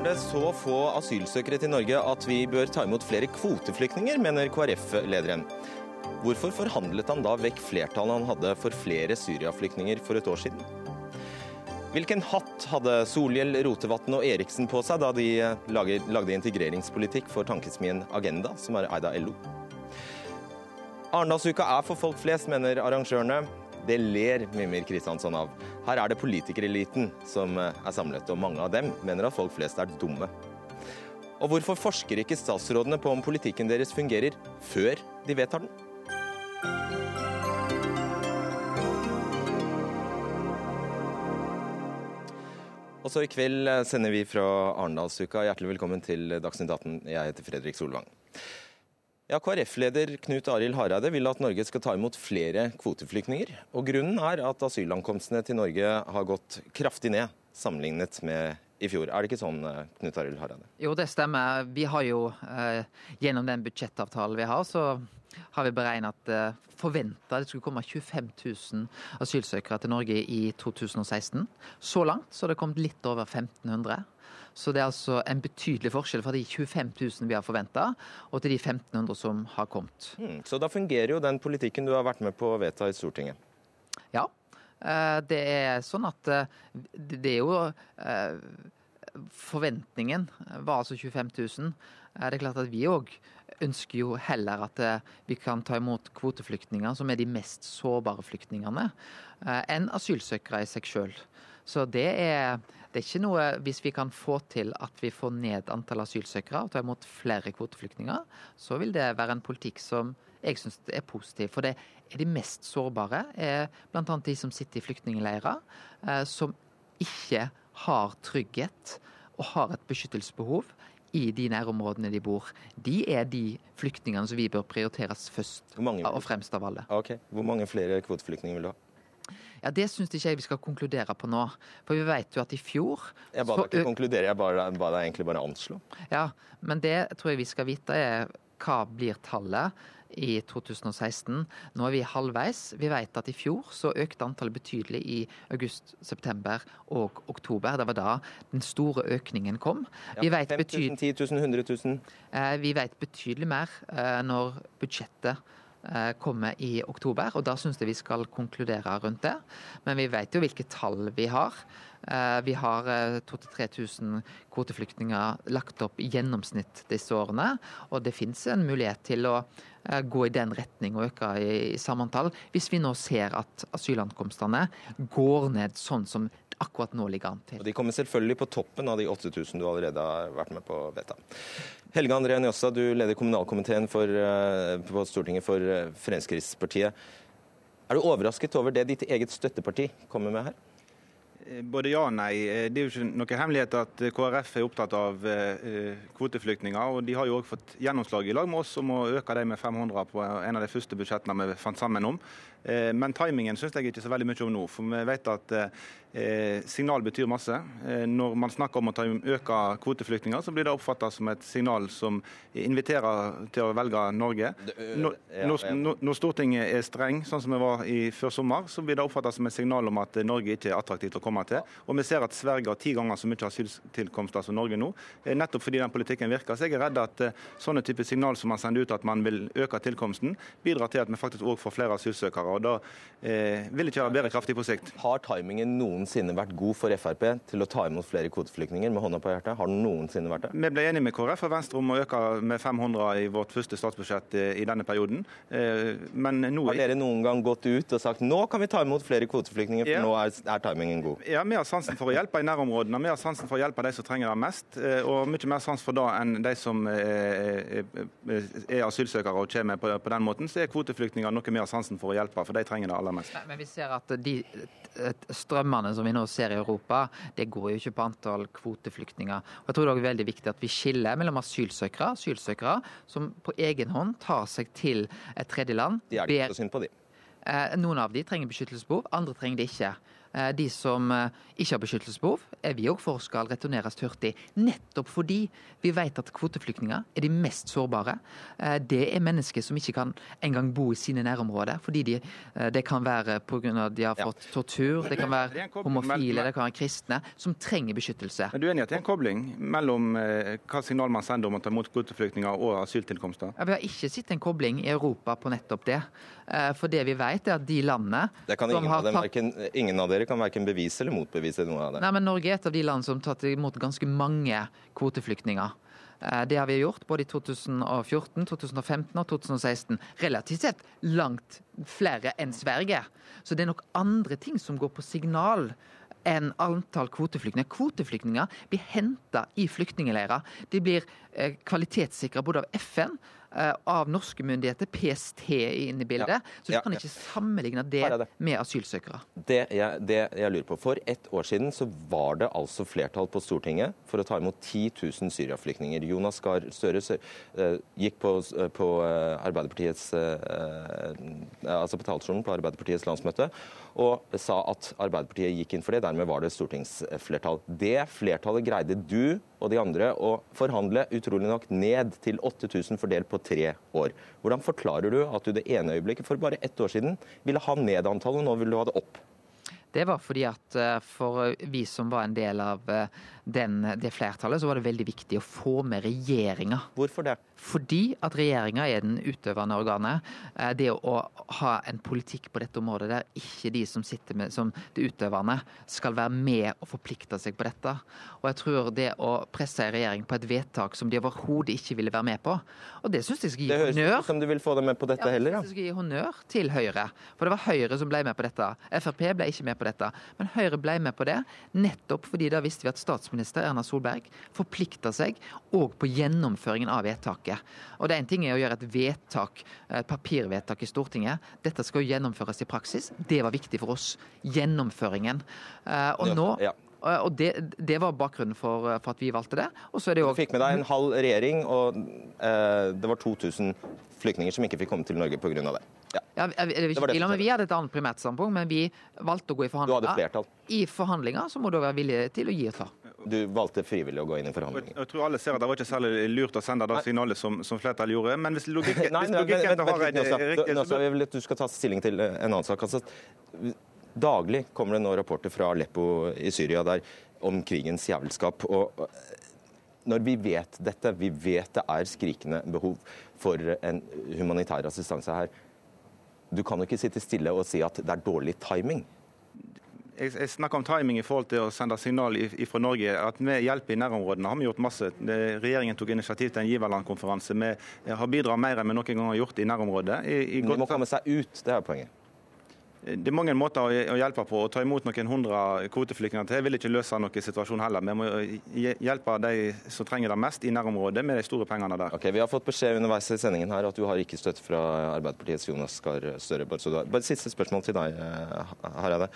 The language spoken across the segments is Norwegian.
kommer det så få asylsøkere til Norge at vi bør ta imot flere kvoteflyktninger, mener KrF-lederen. Hvorfor forhandlet han da vekk flertallet han hadde for flere Syria-flyktninger for et år siden? Hvilken hatt hadde Solhjell, Rotevatn og Eriksen på seg da de lagde integreringspolitikk for tankesmien Agenda, som er eid av LO? Arendalsuka er for folk flest, mener arrangørene. Det ler Mimir Kristiansson av. Her er det politikereliten som er samlet, og mange av dem mener at folk flest er dumme. Og hvorfor forsker ikke statsrådene på om politikken deres fungerer før de vedtar den? Også i kveld sender vi fra Arendalsuka. Hjertelig velkommen til Dagsnytt 18. Jeg heter Fredrik Solvang. Ja, KrF-leder Knut Arild Hareide vil at Norge skal ta imot flere kvoteflyktninger. Og Grunnen er at asylankomstene til Norge har gått kraftig ned sammenlignet med i fjor. Er det ikke sånn, eh, Knut Arild Hareide? Jo, det stemmer. Vi har jo eh, gjennom den budsjettavtalen vi har, så har vi beregnet at eh, forventa det skulle komme 25 000 asylsøkere til Norge i 2016. Så langt så har det kommet litt over 1500. Så det er altså en betydelig forskjell fra de 25 000 vi har forventa, og til de 1500 som har kommet. Mm, så da fungerer jo den politikken du har vært med på å vedta i Stortinget? Ja. Eh, det er sånn at eh, det er jo eh, Forventningen var altså 25 000. Det er klart at vi òg ønsker jo heller at vi kan ta imot kvoteflyktninger, som er de mest sårbare flyktningene, enn asylsøkere i seg sjøl. Så det er det er ikke noe Hvis vi kan få til at vi får ned antall asylsøkere og tar imot flere kvoteflyktninger, så vil det være en politikk som jeg syns er positiv. For det er de mest sårbare, bl.a. de som sitter i flyktningleirer, eh, som ikke har trygghet og har et beskyttelsesbehov i de nærområdene de bor. De er de flyktningene som vi bør prioriteres først og fremst av alle. Okay. Hvor mange flere kvoteflyktninger vil du ha? Ja, Det syns ikke jeg vi skal konkludere på nå. For vi vet jo at i fjor Jeg ba deg ikke konkludere, jeg ba deg egentlig bare anslå. Ja, men det tror jeg vi skal vite er hva blir tallet i 2016. Nå er vi halvveis. Vi vet at i fjor så økte antallet betydelig i august, september og oktober. Det var da den store økningen kom. Ja, vi vet 5000, 10 000, 100 000? Vi vet betydelig mer eh, når budsjettet Eh, kommer i oktober, og da syns jeg vi skal konkludere rundt det. Men vi vet jo hvilke tall vi har. Eh, vi har 2000-3000 eh, kvoteflyktninger lagt opp i gjennomsnitt disse årene, og det finnes en mulighet til å gå i den retning og øke i sammantall, hvis vi nå ser at asylankomstene går ned sånn som akkurat nå ligger an til. Og De kommer selvfølgelig på toppen av de 8000 du allerede har vært med på å vedta. Helge André Njåstad, du leder kommunalkomiteen for, eh, på Stortinget for eh, Fremskrittspartiet. Er du overrasket over det ditt eget støtteparti kommer med her? Eh, både ja og nei. Det er jo ikke noe hemmelighet at KrF er opptatt av kvoteflyktninger. og De har jo også fått gjennomslag i lag med oss om å øke dem med 500 på en av de første budsjettene vi fant sammen om. Men timingen syns jeg ikke så veldig mye om nå. For vi vet at Eh, signal betyr masse. Eh, når man snakker om å ta øke kvoteflyktninger, så blir det oppfattet som et signal som inviterer til å velge Norge. Når, når, Stortinget er streng, sånn som vi var i før sommer, så blir det oppfattet som et signal om at Norge ikke er attraktivt å komme til. Og vi ser at Sverige har ti ganger så mye asyltilkomster som Norge nå, eh, nettopp fordi den politikken virker. Så jeg er redd at sånne type signal som man sender ut at man vil øke tilkomsten, bidrar til at vi faktisk òg får flere asylsøkere. Og Da eh, vil det ikke være bærekraftig på sikt. Har timingen noensinne vært god for Frp til å ta imot flere kvoteflyktninger med hånda på hjertet? Har den noensinne vært det? Vi ble enige med KrF og Venstre om å øke med 500 i vårt første statsbudsjett eh, i denne perioden. Eh, men nå... Har dere noen gang gått ut og sagt nå kan vi ta imot flere kvoteflyktninger, for ja. nå er, er, timingen god? Ja, Vi har sansen for å hjelpe i nærområdene. Vi har sansen for å hjelpe de som trenger det mest. Eh, og mye mer sans for det enn de som er asylsøkere og kommer på, på den måten. Så er kvoteflyktninger noe vi har sansen for å hjelpe, for de trenger det aller mest. Men vi ser at de strømmene som vi nå ser i Europa, det går jo ikke på antall kvoteflyktninger. Og jeg tror det er veldig viktig at vi skiller mellom asylsøkere, asylsøkere som på egen hånd tar seg til et tredjeland. De er ikke så synd på de. Eh, noen av de trenger beskyttelsesbehov, andre trenger det ikke. Eh, de som eh, ikke har beskyttelsesbehov, er vi òg for skal returneres hurtig. Nettopp fordi vi vet at kvoteflyktninger er de mest sårbare. Eh, det er mennesker som ikke kan engang bo i sine nærområder. fordi de, Det kan være pga. de har fått tortur, det kan være homofile, det kan være kristne, som trenger beskyttelse. Er du enig i at det er en kobling mellom hva signal man sender om å ta imot kvoteflyktninger og asyltilkomster? Ja, vi har ikke sett en kobling i Europa på nettopp det. For det vi vet er at de landene det kan ingen, av dem, tatt... ingen av dere kan verken bevise eller motbevise noe av det. Nei, men Norge er et av de land som har tatt imot ganske mange kvoteflyktninger. Eh, det har vi gjort både i 2014, 2015 og 2016. Relativt sett langt flere enn Sverige. Så det er nok andre ting som går på signal enn antall kvoteflyktninger. Kvoteflyktninger blir henta i flyktningleirer. De blir eh, kvalitetssikra både av FN Eh, av norske myndigheter, PST inne i bildet. Ja. Så du ja, kan ikke sammenligne det, det, med asylsøkere. Det jeg, det jeg, lurer på. For ett år siden så var det altså flertall på Stortinget for å ta imot 10 000 syriaflyktninger. Jonas Gahr Støre uh, gikk på, uh, på Arbeiderpartiets altså på talerstolen på Arbeiderpartiets landsmøte og sa at Arbeiderpartiet gikk inn for det. Dermed var det stortingsflertall. Det flertallet greide du og de andre å forhandle utrolig nok ned til 8000 fordelt på tre år. Hvordan forklarer du at du det ene øyeblikket for bare ett år siden ville ha ned antallet, og nå vil du ha det opp? Det var fordi at eh, for vi som var en del av eh, den, det flertallet, så var det veldig viktig å få med regjeringa. Hvorfor det? Fordi at regjeringa er den utøvende organet. Eh, det å ha en politikk på dette området der ikke de som sitter med som det utøvende, skal være med og forplikte seg på dette. Og jeg tror det å presse en regjering på et vedtak som de overhodet ikke ville være med på, og det syns jeg skal gi honnør Det høres ut som du vil få dem med på dette ja, heller, ja. Jeg skal gi honnør til Høyre. For det var Høyre som ble med på dette. Frp ble ikke med på dette. Men Høyre ble med på det nettopp fordi da visste vi at statsminister Erna Solberg forplikta seg òg på gjennomføringen av vedtaket. Og det er en ting er å gjøre et vedtak, et papirvedtak i Stortinget. Dette skal jo gjennomføres i praksis. Det var viktig for oss. Gjennomføringen. Eh, og nå og det, det, var bakgrunnen for, for, at vi valgte det. Og så er det også... Du fikk med deg en halv regjering, og eh, det var 2000 flyktninger som ikke fikk komme til Norge pga. det. Ja. Ja, jeg, det jeg, det vi hadde et annet primært standpunkt, men vi valgte å gå i forhandlinger. I forhandlinger så må du være villig til å gi og ta. Du valgte frivillig å gå inn i forhandlinger. Jeg tror alle ser at det var ikke særlig lurt å sende det signalet som, som flertallet gjorde. Men hvis logikken, nei, nei, hvis logikken riktig Nå skal vi du skal ta stilling til en annen sak. Altså, daglig kommer det nå rapporter fra Aleppo i Syria der, om krigens jævelskap. Og når vi vet dette, vi vet det er skrikende behov for en humanitær assistanse her, du kan jo ikke sitte stille og si at det er dårlig timing jeg, jeg snakker om timing i forhold til å sende signal fra Norge. At vi hjelper i nærområdene har vi gjort masse. Regjeringen tok initiativ til en giverlandkonferanse. Vi har bidratt mer enn vi noen gang har gjort i nærområdet. I, i Men de må komme seg ut, det er poenget. Det er mange måter å hjelpe på. Å ta imot noen hundre kvoteflyktninger til vil ikke løse noen situasjon heller. Vi må hjelpe de som trenger det mest i nærområdet, med de store pengene der. Ok, Vi har fått beskjed underveis i sendingen her at du har ikke støtte fra Arbeiderpartiets Jonas Gahr Støre. Bare siste spørsmål til deg, eh, Hareide.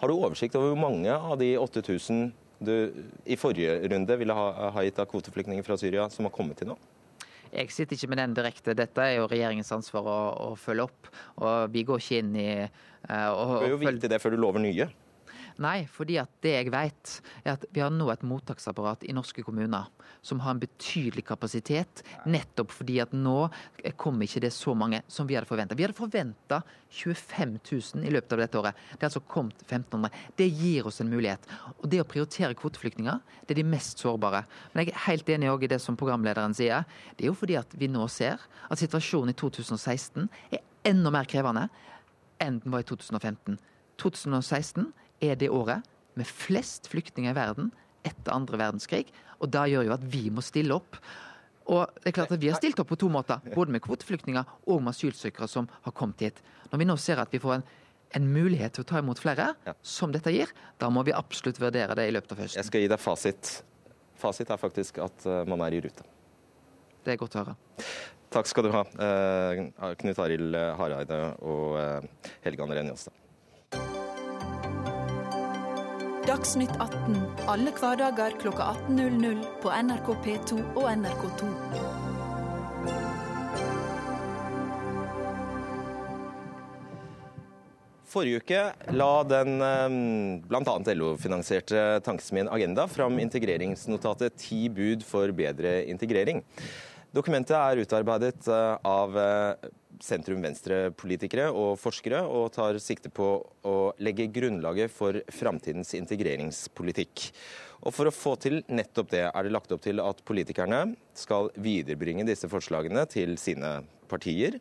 Har du oversikt over hvor mange av de 8000 du i forrige runde ville ha, ha gitt av kvoteflyktninger fra Syria, som har kommet til nå? Jeg sitter ikke med den direkte. Dette er jo regjeringens ansvar å, å følge opp. Og vi går ikke inn i uh, å, Du bør jo vite det før du lover nye. Nei, fordi at det jeg vet, er at vi har nå et mottaksapparat i norske kommuner som har en betydelig kapasitet, nettopp fordi at nå kommer ikke det så mange som vi hadde forventa. Vi hadde forventa 25 000 i løpet av dette året. Det er altså kommet 1500. Det gir oss en mulighet. Og det å prioritere kvoteflyktninger, det er de mest sårbare. Men jeg er helt enig i det som programlederen sier. Det er jo fordi at vi nå ser at situasjonen i 2016 er enda mer krevende enn den var i 2015. 2016 er det året med flest flyktninger i verden etter andre verdenskrig. Og da gjør jo at vi må stille opp. Og det er klart at Vi har stilt opp på to måter, både med kvoteflyktninger og med asylsøkere som har kommet hit. Når vi nå ser at vi får en, en mulighet til å ta imot flere, ja. som dette gir, da må vi absolutt vurdere det i løpet av høsten. Jeg skal gi deg fasit. Fasit er faktisk at uh, man er i rute. Det er godt å høre. Takk skal du ha, uh, Knut Arild Hareide og uh, Helge André Njåstad. Dagsnytt 18 alle hverdager kl 18.00 på NRK P2 og NRK2. Forrige uke la den bl.a. LO-finansierte tankesmien Agenda fram integreringsnotatet Ti bud for bedre integrering. Dokumentet er utarbeidet eh, av eh, sentrum-venstre-politikere og forskere, og tar sikte på å legge grunnlaget for framtidens integreringspolitikk. Og For å få til nettopp det, er det lagt opp til at politikerne skal viderebringe disse forslagene til sine partier,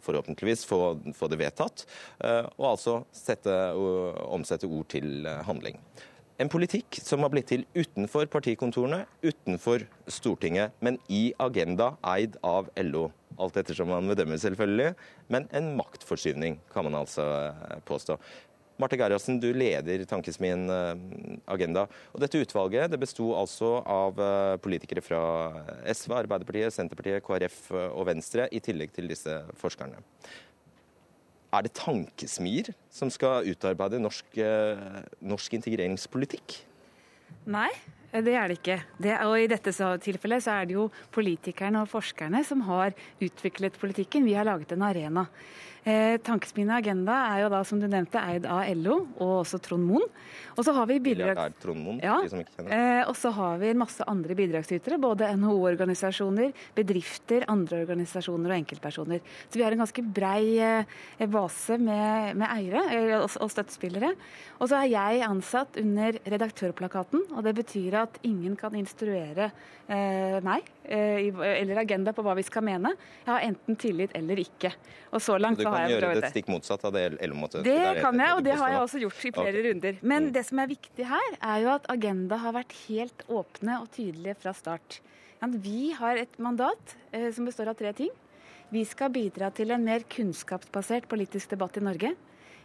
forhåpentligvis få, få det vedtatt, eh, og altså sette, omsette ord til handling. En politikk som har blitt til utenfor partikontorene, utenfor Stortinget, men i Agenda eid av LO. Alt ettersom man bedømmer, selvfølgelig. Men en maktforskyvning, kan man altså eh, påstå. Marte Gerhardsen, du leder tankesmien eh, Agenda. Og dette utvalget det besto altså av eh, politikere fra SV, Arbeiderpartiet, Senterpartiet, KrF og Venstre, i tillegg til disse forskerne. Er det tankesmier som skal utarbeide norsk, eh, norsk integreringspolitikk? Nei, det er det ikke. Det, og I dette tilfellet så er det jo politikerne og forskerne som har utviklet politikken. Vi har laget en arena. Eh, Tankesmien Agenda er jo da, som du nevnte, eid av LO og også Trond Moen. Og så har vi bidrag... Ja, eh, og så har vi en masse andre bidragsytere. Både NHO-organisasjoner, bedrifter, andre organisasjoner og enkeltpersoner. Så vi har en ganske brei eh, base med, med eiere eh, og, og støttespillere. Og så er jeg ansatt under redaktørplakaten, og det betyr at ingen kan instruere eh, meg eller Agenda på hva vi skal mene. Jeg har enten tillit eller ikke. Og så langt så har jeg prøvd det. Du kan gjøre det stikk motsatt av det LO måtte Det kan jeg, og det har jeg også gjort i flere okay. runder. Men mm. det som er viktig her, er jo at Agenda har vært helt åpne og tydelige fra start. Vi har et mandat eh, som består av tre ting. Vi skal bidra til en mer kunnskapsbasert politisk debatt i Norge.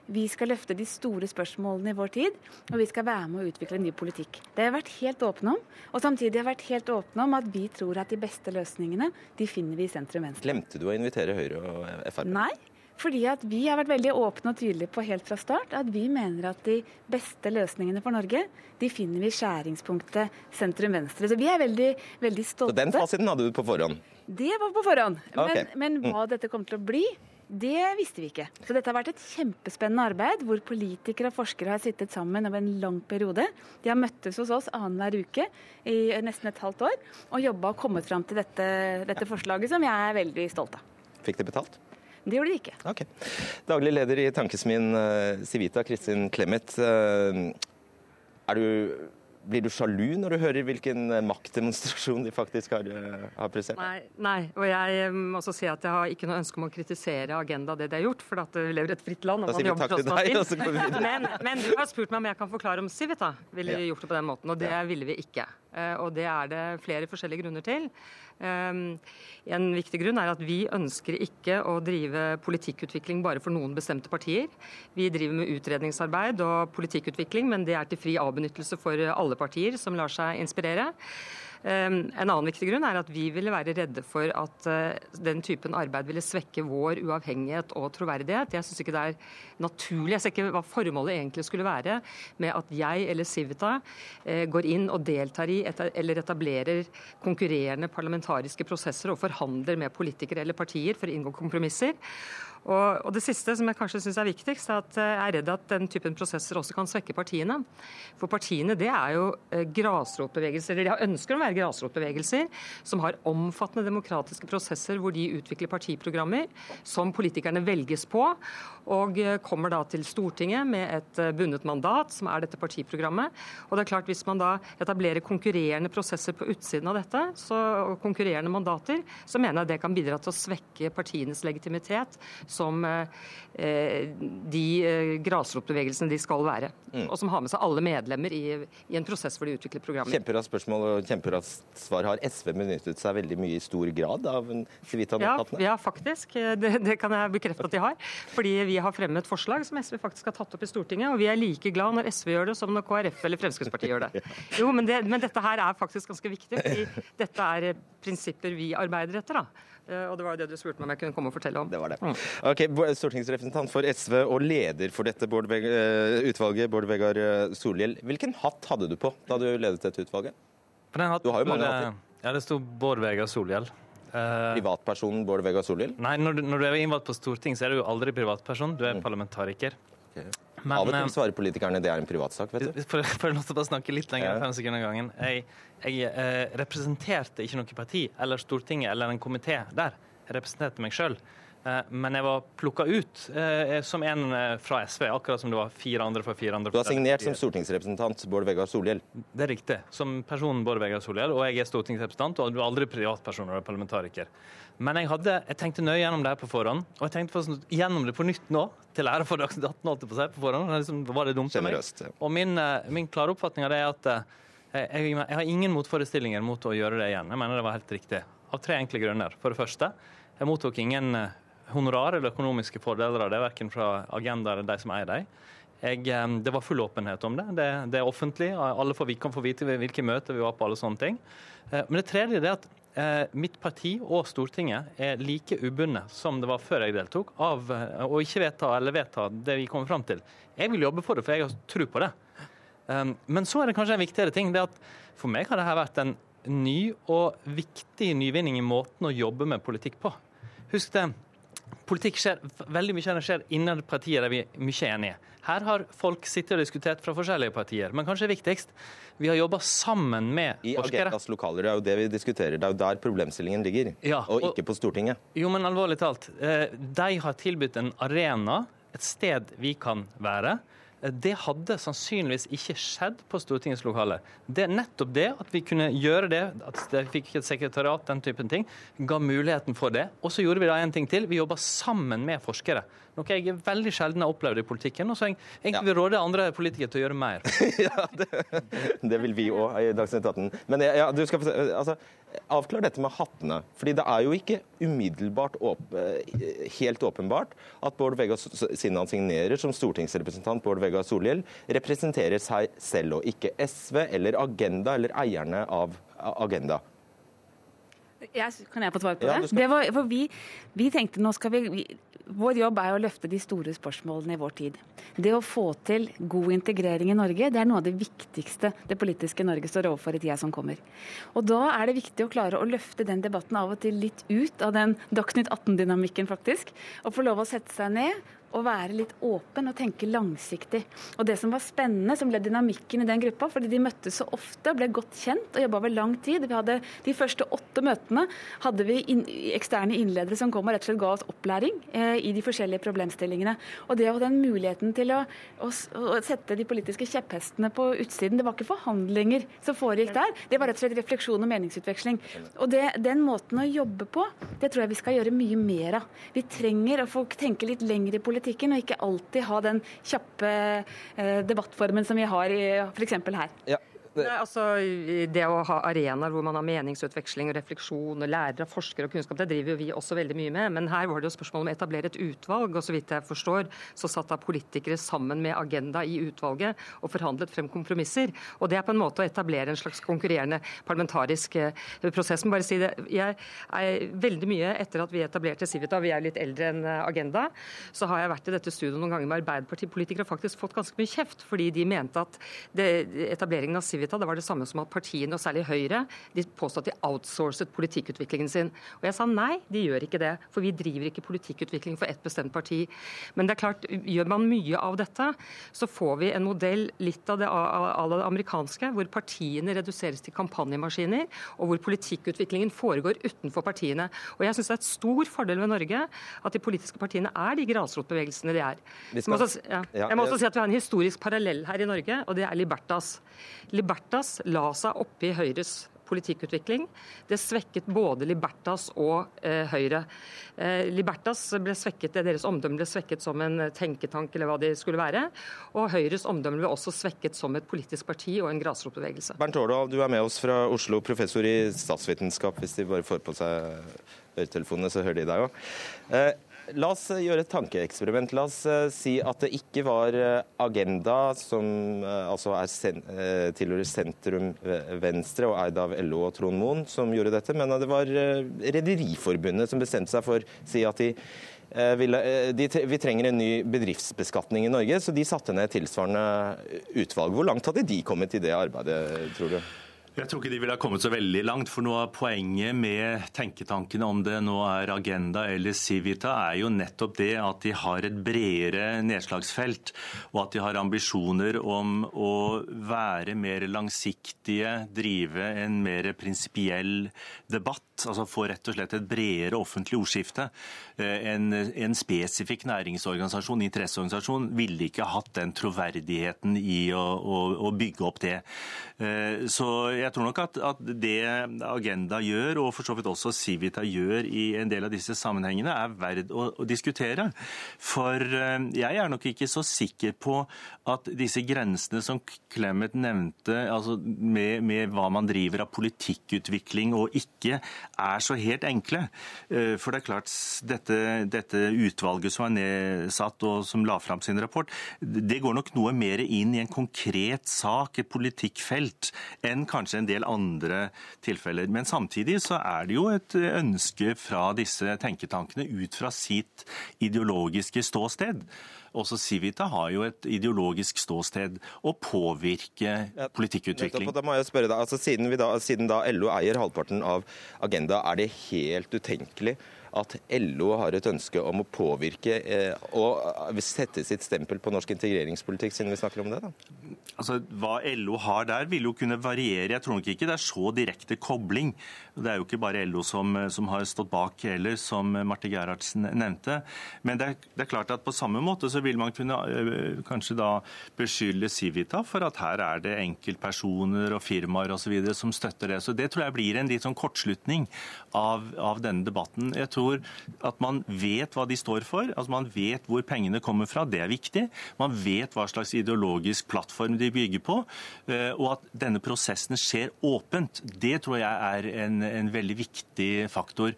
Vi skal løfte de store spørsmålene i vår tid, og vi skal være med å utvikle en ny politikk. Det har jeg vært helt åpne om. Og samtidig har jeg vært helt åpne om at vi tror at de beste løsningene de finner vi i sentrum-venstre. Glemte du å invitere Høyre og Frp? Nei. Fordi at Vi har vært veldig åpne og tydelige på helt fra start at vi mener at de beste løsningene for Norge de finner vi i skjæringspunktet sentrum-venstre. Så vi er veldig, veldig stolte. Så Den fasiten hadde du på forhånd? Det var på forhånd. Okay. Men, men hva mm. dette kommer til å bli, det visste vi ikke. Så dette har vært et kjempespennende arbeid, hvor politikere og forskere har sittet sammen over en lang periode. De har møttes hos oss annenhver uke i nesten et halvt år og jobba og kommet fram til dette, dette, forslaget, som jeg er veldig stolt av. Fikk de betalt? Det gjorde de ikke. Ok. Daglig leder i Tankesmien Sivita Civita, Kristin Clemet. Eh, er du blir du sjalu når du hører hvilken eh, maktdemonstrasjon de faktisk har, eh, har prestert? Nei, nei, og jeg eh, må også si at jeg har ikke noe ønske om å kritisere Agenda det de har gjort, for at vi lever i et fritt land. og man jobber til deg, og. Men, men, du har spurt meg om jeg kan forklare om Civita ville ja. gjort det på den måten, og det ja. ville vi ikke. Og det er det flere forskjellige grunner til. Ehm, en viktig grunn er at vi ønsker ikke å drive politikkutvikling bare for noen bestemte partier. Vi driver med utredningsarbeid og politikkutvikling, men det er til fri avbenyttelse for alle partier som lar seg inspirere. Ehm, en annen viktig grunn er at vi ville være redde for at eh, den typen arbeid ville svekke vår uavhengighet og troverdighet. Jeg syns ikke det er naturlig. Jeg ser ikke hva formålet egentlig skulle være med at jeg eller Civita eh, går inn og deltar i eller etablerer konkurrerende parlamentariske prosesser og forhandler med politikere eller partier for å inngå kompromisser. Og, og, Det siste som jeg kanskje syns er viktigst, er at jeg er redd at den typen prosesser også kan svekke partiene. For partiene det er jo eh, grasrotbevegelser, eller de har ønsker om å være grasrotbevegelser, som har omfattende demokratiske prosesser hvor de utvikler partiprogrammer som politikerne velges på, og eh, kommer da til Stortinget med et eh, bundet mandat, som er dette partiprogrammet. Og det er klart Hvis man da etablerer konkurrerende prosesser på utsiden av dette, så, og konkurrerende mandater, så mener jeg det kan bidra til å svekke partienes legitimitet som eh, de eh, grasrotbevegelsene de skal være. Mm. Og som har med seg alle medlemmer i, i en prosess hvor de utvikler programmer. Kjemperaskt spørsmål og kjemperaskt svar. Har SV benyttet seg veldig mye i stor grad av Civita-notatene? Ja, ja, faktisk. Det, det, kan jeg bekrefte at de har. Fordi vi har fremmet forslag som SV faktisk har tatt opp i Stortinget. Og vi er like glad når SV gjør det som når KrF eller Fremskrittspartiet gjør det. Jo, men, det, men dette her er faktisk ganske viktig. fordi dette er prinsipper vi arbeider etter. da. Eh, og det var jo det du spurte meg om jeg kunne komme og fortelle om. Det var det. Ok, Stortingsrepresentant for SV og leder for dette Bård eh, utvalget, Bård Vegar eh, Solhjell. Hvilken hatt hadde du på da du ledet dette utvalget? du har jo mange hatter. Ja, det sto Bård Vegar Solhjell. Privatpersonen Bård Vegar Solhjell? Nei, når du, når du, er innvalgt på Stortinget, så er du jo aldri privatperson. Du er mm. parlamentariker. Okay. Men, Av og til eh, svarer politikerne det er en privatsak, vet du. For, for å bare snakke litt lenger enn fem sekunder gangen. Jeg, jeg eh, representerte ikke noe parti eller Stortinget eller en komité der. Jeg representerte meg sjøl. Eh, men jeg var plukka ut eh, som en eh, fra SV, akkurat som det var fire andre fra fire andre. Du har signert som stortingsrepresentant Bård Vegar Solhjell? Det er riktig. Som person Bård Vegar Solhjell, og jeg er stortingsrepresentant, og du er aldri privatperson eller parlamentariker. Men jeg, hadde, jeg, tenkte nøye gjennom det her på forhånd, og jeg tenkte gjennom det på nytt nå, til ære for Dagsnytt 18, holdt på på forhånd. Liksom, var det dumt for meg? Og min, min klare oppfatning av det er at jeg, jeg, har ingen motforestillinger mot å gjøre det igjen. Jeg mener det var helt riktig. Av tre enkle grunner. For det første, jeg mottok ingen honorar eller økonomiske fordeler av det, verken fra Agenda eller de som eier dem. Eh, det var full åpenhet om det. Det, det er offentlig. Alle får, kan få vite hvilke møter vi var på. alle sånne ting. Eh, men det tredje er at eh, mitt parti og Stortinget er like ubundet som det var før jeg deltok, av å ikke vedta eller vedta det vi kommer fram til. Jeg vil jobbe for det, for jeg har tro på det. Men så er det kanskje en viktigere ting. det at For meg har dette vært en ny og viktig nyvinning i måten å jobbe med politikk på. Husk det, politikk skjer, veldig mye skjer innen partier der vi er mye enige. Her har folk sittet og diskutert fra forskjellige partier. Men kanskje viktigst, vi har jobba sammen med I forskere. I Agendas lokaler, det er jo det vi diskuterer. Det er jo der problemstillingen ligger, ja, og, og ikke på Stortinget. Jo, men alvorlig talt. Eh, de har tilbudt en arena, et sted vi kan være det hadde sannsynligvis ikke skjedd på Stortingets lokale. Det er nettopp det at vi kunne gjøre det, at vi fikk et sekretariat, den typen ting, ga muligheten for det. Og så gjorde vi da en ting til. Vi jobba sammen med forskere. Noe jeg veldig sjelden har opplevd i politikken, og så jeg egentlig vil råde andre politikere til å gjøre mer. ja, det, det, vil vi òg i Dagsnytt 18. Men ja, du skal altså, avklar dette med hattene. fordi det er jo ikke umiddelbart åp helt åpenbart at Bård Vegar, siden han signerer som stortingsrepresentant Bård Vegar Solhjell, representerer seg selv og ikke SV eller Agenda eller eierne av Agenda. Jeg, kan jeg få svare på det? Ja, det var, for vi, vi, tenkte nå skal vi, vi vår jobb er å løfte de store spørsmålene i vår tid. Det å få til god integrering i Norge, det er noe av det viktigste det politiske Norge står overfor i tida som kommer. Og Da er det viktig å klare å løfte den debatten av og til litt ut av den Dagsnytt 18-dynamikken, faktisk. Og få lov å sette seg ned å være litt åpen og tenke langsiktig. Og Det som var spennende, som ble dynamikken i den gruppa, fordi de møttes så ofte, ble godt kjent og jobba over lang tid. Vi hadde De første åtte møtene hadde vi in eksterne innledere som kom og rett og slett ga oss opplæring eh, i de forskjellige problemstillingene. Og Det å ha den muligheten til å, å, å, sette de politiske kjepphestene på utsiden, det var ikke forhandlinger som foregikk der, det var rett og slett refleksjon og meningsutveksling. Og det, Den måten å jobbe på, det tror jeg vi skal gjøre mye mer av. Vi trenger å få tenke litt lenger i politikken politikken, og ikke alltid ha den kjappe eh, debattformen som vi har f.eks. her. Ja. Nei, altså, det å ha arenaer hvor man har meningsutveksling og refleksjon, og lærere, forskere og kunnskap, det driver jo vi også veldig mye med. Men her var det jo spørsmål om å etablere et utvalg, og så vidt jeg forstår, så satt da politikere sammen med Agenda i utvalget og forhandlet frem kompromisser. Og det er på en måte å etablere en slags konkurrerende parlamentarisk eh, prosess. Men bare si det, jeg er veldig mye etter at vi etablerte Civita, vi er litt eldre enn eh, Agenda, så har jeg vært i dette studioet noen ganger med Arbeiderpartipolitikere og faktisk fått ganske mye kjeft, fordi de mente at det, etableringen av Civita Civita, det var det samme som at partiene, og særlig Høyre, de påstod at de outsourcet politikkutviklingen sin. Og jeg sa nei, de gjør ikke det. For vi driver ikke politikkutvikling for ett bestemt parti. Men det er klart, gjør man mye av dette, så får vi en modell litt av det, av det amerikanske, hvor partiene reduseres til kampanjemaskiner, og hvor politikkutviklingen foregår utenfor partiene. Og jeg syns det er et stor fordel ved Norge at de politiske partiene er de grasrotbevegelsene de er. Jeg må, også, ja. Jeg må også si at vi har en historisk parallell her i Norge, og det er Libertas. Libertas la seg oppi Høyres politikkutvikling. Det svekket både Libertas og eh, Høyre. Eh, Libertas ble svekket, Deres omdømme ble svekket som en tenketank, eller hva det skulle være. Og Høyres omdømme ble også svekket som et politisk parti og en grasrotbevegelse. Bernt Årdal, du er med oss fra Oslo, professor i statsvitenskap. Hvis de bare får på seg øretelefonene, så hører de deg òg. La oss eh, gjøre et tankeeksperiment. La oss uh, si at det ikke var uh, Agenda, som altså er sen tilhører sentrum venstre og eid av LO og Trond Moen, som gjorde dette, men at det var Rederiforbundet som bestemte seg for å si at de, vi trenger en ny bedriftsbeskatning i Norge, så de satte ned tilsvarende utvalg. Hvor langt hadde de kommet i det arbeidet, tror du? Jeg tror ikke de ville ha kommet så veldig langt. For noe av poenget med tenketankene, om det nå er Agenda eller Civita, er jo nettopp det at de har et bredere nedslagsfelt. Og at de har ambisjoner om å være mer langsiktige, drive en mer prinsipiell debatt. Altså få rett og slett et bredere offentlig ordskifte. Eh, en, en spesifikk næringsorganisasjon, interesseorganisasjon, ville ikke hatt den troverdigheten i å, å, å bygge opp det. Eh, så jeg tror nok at, at, det Agenda gjør, og for så vidt også Civita gjør i en del av disse sammenhengene, er verdt å, å diskutere. For eh, jeg er nok ikke så sikker på at disse grensene som Clemet nevnte, altså med, med hva man driver av politikkutvikling og ikke, er så helt enkle. Eh, for det er klart, dette, dette utvalget som er nedsatt og som la fram sin rapport, det går nok noe mer inn i en konkret sak, et politikkfelt, enn kanskje en del andre tilfeller. Men samtidig så er det jo et ønske fra disse tenketankene ut fra sitt ideologiske ståsted. Også Civita har jo et ideologisk ståsted å påvirke ja, politikkutvikling. Da må jeg spørre deg, altså siden, da, siden da LO eier halvparten av Agenda, er det helt utenkelig at LO har et ønske om å påvirke eh, og sette sitt stempel på norsk integreringspolitikk, siden vi snakker om det? da? Altså, Hva LO har der, vil jo kunne variere. Jeg tror nok ikke det er så direkte kobling. Det er jo ikke bare LO som, som har stått bak heller, som Marte Gerhardsen nevnte. Men det er, det er, klart at på samme måte så vil man kunne øh, kanskje da beskylde Civita for at her er det enkeltpersoner og firmaer osv. som støtter det. Så det tror jeg blir en litt sånn kortslutning av, av denne debatten. Jeg tror tror at man vet hva de står for, altså man vet hvor pengene kommer fra. Det er viktig. Man vet hva slags ideologisk plattform de bygger på. Eh, og at denne prosessen skjer åpent, det tror jeg er en, en veldig viktig faktor.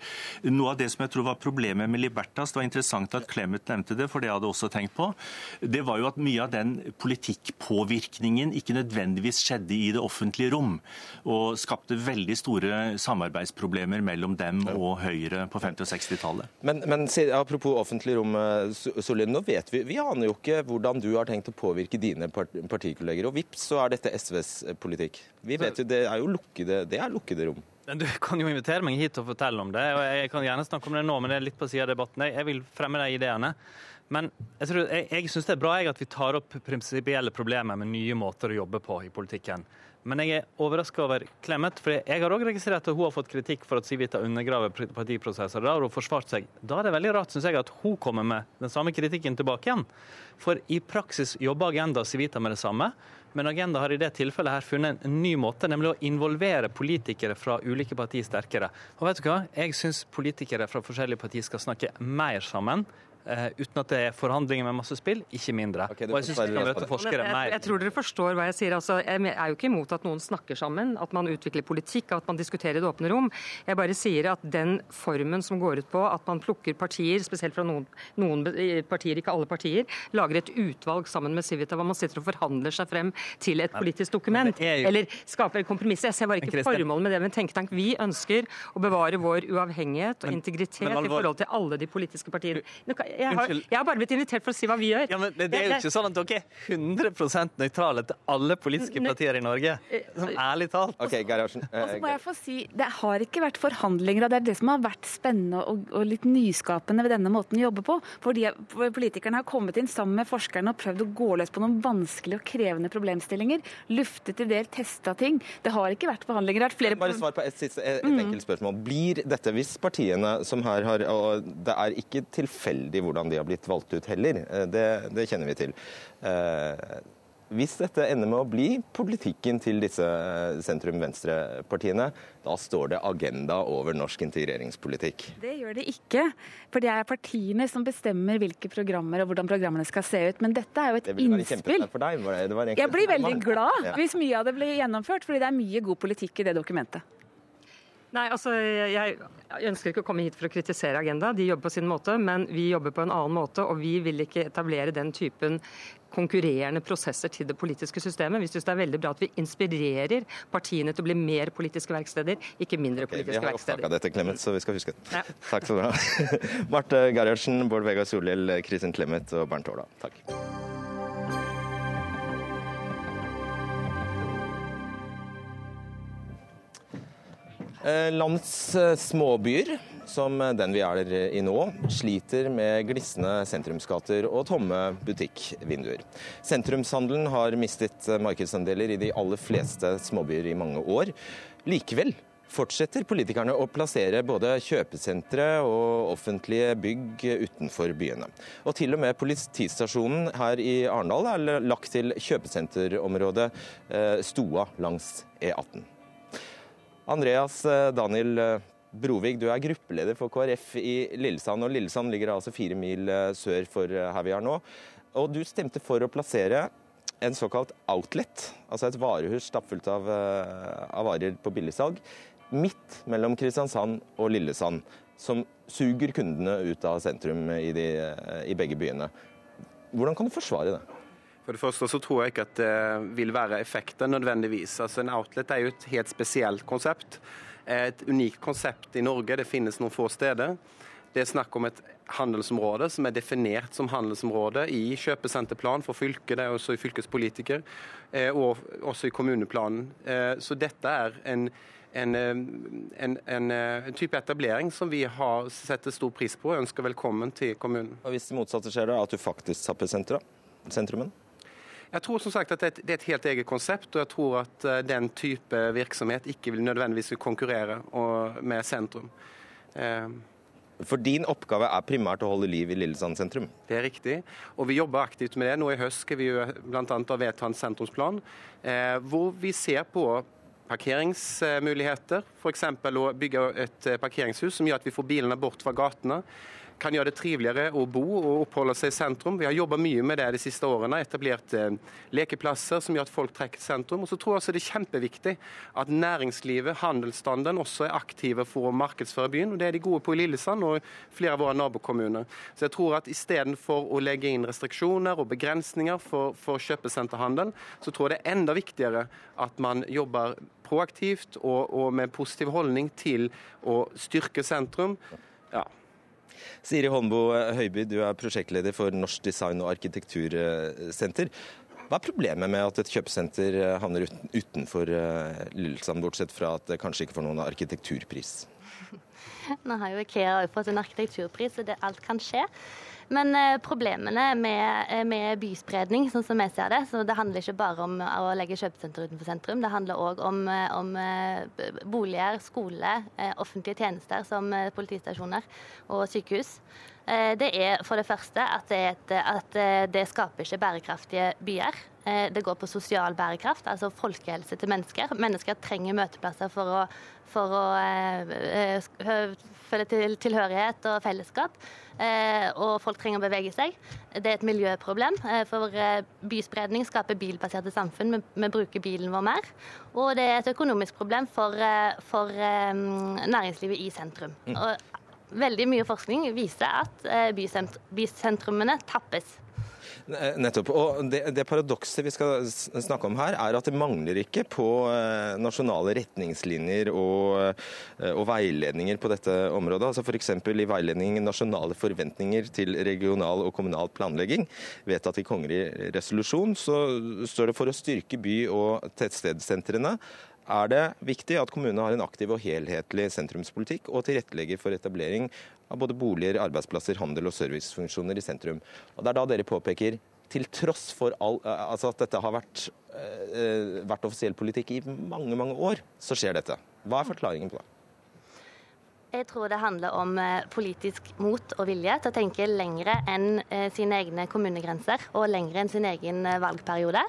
Noe av det som jeg tror var problemet med Libertas, det var interessant at Clemet nevnte det, for det hadde jeg også tenkt på, det var jo at mye av den politikkpåvirkningen ikke nødvendigvis skjedde i det offentlige rom, og skapte veldig store samarbeidsproblemer mellom dem og Høyre på 50- og 60-tallet. Men, men, apropos offentlig rom, eh, Solin, nå vet vi Vi aner jo ikke hvordan du har tenkt å påvirke dine partikolleger. Og vips, så er dette SVs eh, politikk. Vi vet jo, Det er jo lukkede, det er lukkede rom. Du kan jo invitere meg hit og fortelle om det. og Jeg kan gjerne snakke om det nå, men det er litt på siden av debatten. Jeg vil fremme de ideene. Men jeg, tror, jeg, jeg syns det er bra jeg, at vi tar opp prinsipielle problemer med nye måter å jobbe på i politikken. Men jeg er overraska over Clemet, for jeg har òg registrert at hun har fått kritikk for at Civita undergraver partiprosesser. Da har hun forsvart seg. Da er det veldig rart, syns jeg, at hun kommer med den samme kritikken tilbake igjen. For i praksis jobber Agenda og Civita med det samme. Men Agenda har i det tilfellet her funnet en ny måte, nemlig å involvere politikere fra ulike partier sterkere. Og vet du hva? Jeg syns politikere fra forskjellige partier skal snakke mer sammen Uh, uten at det er forhandlinger med masse spill, ikke mindre. Okay, og jeg synes vi kan møte forskere mer. Jeg, tror dere forstår hva jeg sier. Altså, jeg er jo ikke imot at noen snakker sammen, at man utvikler politikk, at man diskuterer det åpne rom. Jeg bare sier at den formen som går ut på at man plukker partier, spesielt fra noen, noen partier, ikke alle partier, lager et utvalg sammen med Civita hvor man sitter og forhandler seg frem til et politisk dokument, jo... eller skaper kompromisser. kompromiss. Jeg ser bare ikke formålet med det med tenk tenketank. Vi ønsker å bevare vår uavhengighet og integritet men, men, i forhold til alle de politiske partiene jeg har, jeg har, bare blitt invitert for å si hva vi gjør. Ja, men Det er jo ikke sånn at dere er 100 nøytrale til alle politiske partier i Norge. Som ærlig talt. Ok, Gerhardsen. Og så må jeg få si, Det har ikke vært forhandlinger, og det er det som har vært spennende og, og litt nyskapende ved denne måten å jobbe på. Fordi politikerne har kommet inn sammen med forskerne og prøvd å gå løs på noen vanskelige og krevende problemstillinger. Luftet til del, testa ting. Det har ikke vært forhandlinger. Det har vært flere... Bare svar på et, siste, et, et enkelt spørsmål. Blir dette, hvis partiene som her har og Det er ikke tilfeldig hvordan de har blitt valgt ut heller. Eh, det, det kjenner vi til. Eh, hvis dette ender med å bli politikken til disse eh, sentrum-venstre-partiene, da står det agenda over norsk integreringspolitikk. Det gjør det ikke. For det er partiene som bestemmer hvilke programmer og hvordan programmene skal se ut. Men dette er jo et innspill. Deg. Jeg blir veldig glad hvis mye av det blir gjennomført, fordi det er mye god politikk i det dokumentet. Nei, altså, jeg, ønsker ikke å komme hit for å kritisere Agenda. De jobber på sin måte, men vi jobber på en annen måte. Og vi vil ikke etablere den typen konkurrerende prosesser til det politiske systemet. Vi syns det er veldig bra at vi inspirerer partiene til å bli mer politiske verksteder, ikke mindre okay, politiske verksteder. Vi har dette, Clemet, så vi skal huske det. Ja. Takk skal du ha. Marte Gerhardsen, Bård Vegar Solhjell, Kristin Clemet og Bernt Aala, Takk. Landets eh, småbyer, som den vi er i nå, sliter med glissende sentrumsgater og tomme butikkvinduer. Sentrumshandelen har mistet markedsandeler i de aller fleste småbyer i mange år. Likevel fortsetter politikerne å plassere både kjøpesentre og offentlige bygg utenfor byene. Og til og med politistasjonen her i Arendal er lagt til kjøpesenterområdet eh, Stoa langs E18. Andreas eh, Daniel eh, Brovig, du er gruppeleder for KrF i Lillesand. og Lillesand ligger altså fire mil sør for her vi er nå. Og du stemte for å plassere en såkalt outlet, altså et varehus stappfullt av, av varer på billigsalg, midt mellom Kristiansand og Lillesand, som suger kundene ut av sentrum i, de, i begge byene. Hvordan kan du forsvare det? For det første så tror jeg ikke at det vil være effekter nødvendigvis. Altså En outlet er jo et helt spesielt konsept. Et unikt konsept i Norge. Det finnes noen få steder. Det er snakk om et handelsområde som er definert som handelsområde i kjøpesenterplan for fylket, det er også i fylkespolitiker, eh, og også i kommuneplanen. Eh, så dette er en en, eh, en, en, type etablering som vi har setter stor pris på og ønsker velkommen til kommunen. Og Hvis det motsatte skjer, da, at du faktisk tapper sentrumen? Jeg tror som sagt at det er et helt eget konsept, og jeg tror at eh, den type virksomhet ikke vil nødvendigvis konkurrere med sentrum. For din oppgave er primært å holde liv i Lillesand sentrum? Det er riktig, og vi jobber aktivt med det. Nå i høst skal vi bl.a. vedta en sentrumsplan, hvor vi ser på parkeringsmuligheter. F.eks. å bygge et eh, parkeringshus som gjør at vi får bilene bort fra gatene. Kan gjøre det triveligere å bo og oppholde seg i sentrum. Vi har jobba mye med det de siste årene. Etablert eh, lekeplasser som gjør at folk trekker til sentrum. Og så tror jeg også det er kjempeviktig at næringslivet, handelsstanden, også er aktive for å markedsføre byen. og Det er de gode på i Lillesand og flere av våre nabokommuner. Så jeg tror at istedenfor å legge inn restriksjoner og begrensninger for, for kjøpesenterhandel, så tror jeg det er enda viktigere at man jobber proaktivt og, og med positiv holdning til å styrke sentrum. Ja. Siri Holmbo Høiby, du er prosjektleder for Norsk design- og arkitektursenter. Hva er problemet med at et kjøpesenter havner utenfor eh, Lillesand, bortsett fra at det kanskje ikke får noen arkitekturpris? Nå har jo Ikea fått en arkitekturpris, så det, alt kan skje. Men eh, problemene med, eh, med, byspredning, sånn som jeg ser det, så det handler ikke bare om å legge kjøpesenter utenfor sentrum. Det handler òg om, eh, om, boliger, skole, offentlige tjenester som politistasjoner og sykehus. Det er for det første at det, et, at det skaper ikke bærekraftige byer. Det går på sosial bærekraft, altså folkehelse til mennesker. Mennesker trenger møteplasser for å, for å føle til tilhørighet og fellesskap. Eh, og folk trenger å bevege seg. Det er et miljøproblem, eh, for eh, byspredning skaper bilbaserte samfunn. Vi bruker bilen vår mer. Og det er et økonomisk problem for, for næringslivet i sentrum. Mm. Og veldig mye forskning viser at bysentrumene tappes. Eh, nettopp. Og det, det paradokset vi skal snakke om her, er at det mangler ikke på eh, nasjonale retningslinjer og, eh, og veiledninger på dette området. Altså F.eks. i veiledningen nasjonale forventninger til regional og kommunal planlegging, vedtatt i kongelig resolusjon, så står det for å styrke by- og tettstedssentrene er det viktig at kommunene har en aktiv og helhetlig sentrumspolitikk og tilrettelegger for etablering av både boliger, arbeidsplasser, handel og servicefunksjoner i sentrum. Og Det er da dere påpeker til tross for all, eh, altså at dette har vært, uh, vært offisiell politikk i mange mange år, så skjer dette. Hva er forklaringen på det? Jeg tror det handler om politisk mot og vilje til å tenke lengre enn sine egne kommunegrenser og lengre enn sin egen valgperiode.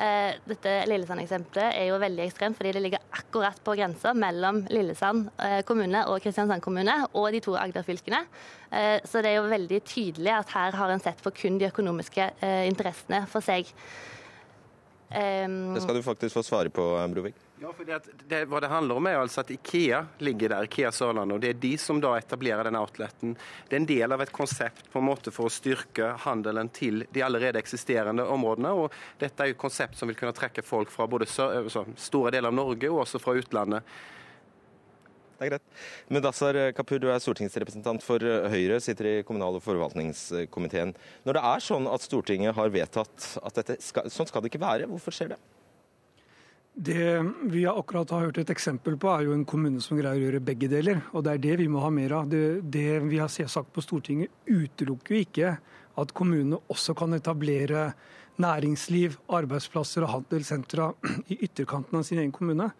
Eh, dette Lillesand-eksempelet er jo veldig ekstremt, fordi det ligger akkurat på grensa mellom Lillesand eh, kommune og Kristiansand kommune og de to Agder-fylkene. Eh, så det er jo veldig tydelig at her har en sett på kun de økonomiske interessene for seg. Det skal du faktisk få svare på, Brovik. Ja, for det, det, Hva det handler om er altså at Ikea ligger der, Ikea Sørlandet. og Det er de som da etablerer denne outleten. Det er en del av et konsept på en måte for å styrke handelen til de allerede eksisterende områdene. og Dette er jo et konsept som vil kunne trekke folk fra både altså, store deler av Norge og også fra utlandet. Det er greit. Mudassar Kapur, du er stortingsrepresentant for Høyre, sitter i kommunal- og forvaltningskomiteen. Når det er sånn at Stortinget har vedtatt at dette skal, sånn skal det ikke være, hvorfor skjer det? Det vi akkurat har hørt et eksempel på, er jo en kommune som greier å gjøre begge deler. Og det er det vi må ha mer av. Det, det vi har sagt på Stortinget, utelukker jo ikke at kommunene også kan etablere næringsliv, arbeidsplasser og handelssentra i ytterkanten av sin egen kommune.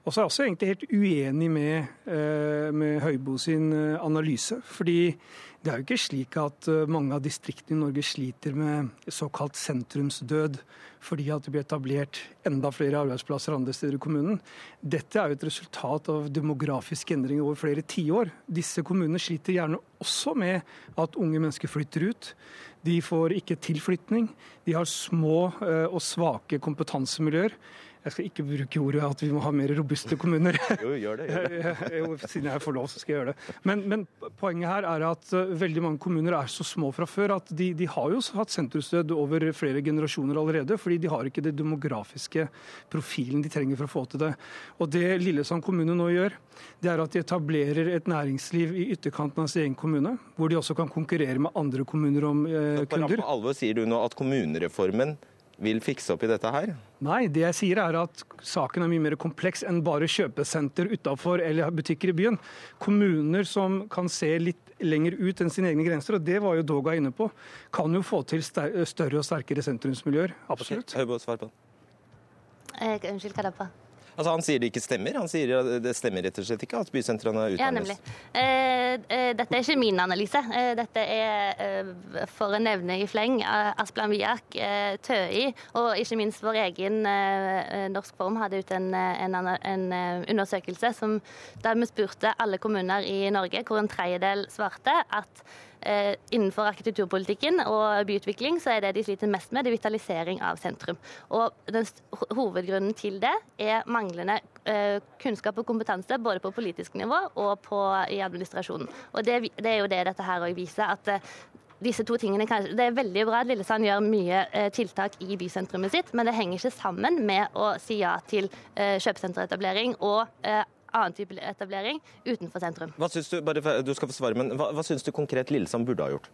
Og så er jeg også egentlig helt uenig med, eh, med Høibo sin eh, analyse. fordi det er jo ikke slik at eh, mange av distriktene i Norge sliter med såkalt sentrumsdød fordi at det blir etablert enda flere arbeidsplasser andre steder i kommunen. Dette er jo et resultat av demografiske endringer over flere tiår. Disse kommunene sliter gjerne også med at unge mennesker flytter ut. De får ikke tilflytning. De har små og svake kompetansemiljøer. Jeg skal ikke bruke ordet at vi må ha mer robuste kommuner. Jo, gjør det. Gjør det. siden jeg får lov, så skal jeg gjøre det. Men, men, poenget her er at uh, veldig mange kommuner er så små fra før at de, de har jo hatt sentrumsdød over flere generasjoner allerede. Fordi de har ikke det demografiske profilen de trenger for å få til det. Og det Lillesand kommune nå gjør, det er at de etablerer et næringsliv i ytterkanten av sin egen kommune, hvor de også kan konkurrere med andre kommuner om eh, kunder. På alvor sier du nå at kommunereformen vil fikse opp i dette her? Nei, det jeg sier er at saken er mye mer kompleks enn bare kjøpesenter utafor eller butikker i byen. Kommuner som kan se litt lenger ut enn sine egne grenser, og det var jo Doga inne på, kan jo få til større og sterkere sentrumsmiljøer. Absolutt. Okay. Høybo, svar på den. Eh, unnskyld, hva er det på? Altså, Han sier det ikke stemmer. Han sier at det stemmer rett og slett ikke at bysentrene utvannes. Ja, nemlig. Eh, eh, dette er ikke min analyse. Eh, dette er, eh, for å nevne i fleng, Asplan Viak, Tøi og ikke minst vår egen Norsk Form hadde ut en, en, en undersøkelse som, der vi spurte alle kommuner i Norge, hvor en tredjedel svarte at Eh, innenfor arkitekturpolitikken og byutvikling så er det de sliter mest med, det er vitalisering av sentrum. Og den Hovedgrunnen til det er manglende eh, kunnskap og kompetanse både på politisk nivå og på, i administrasjonen. Og det, det, er jo det dette her òg viser. at eh, disse to tingene, Det er veldig bra at Lillesand gjør mye tiltak i bysentrumet sitt, men det henger ikke sammen med å si ja til kjøpesenteretablering og annen type etablering utenfor sentrum. Hva synes Du bare, du skal få svare, men hva, hva syns du konkret Lillesand burde ha gjort?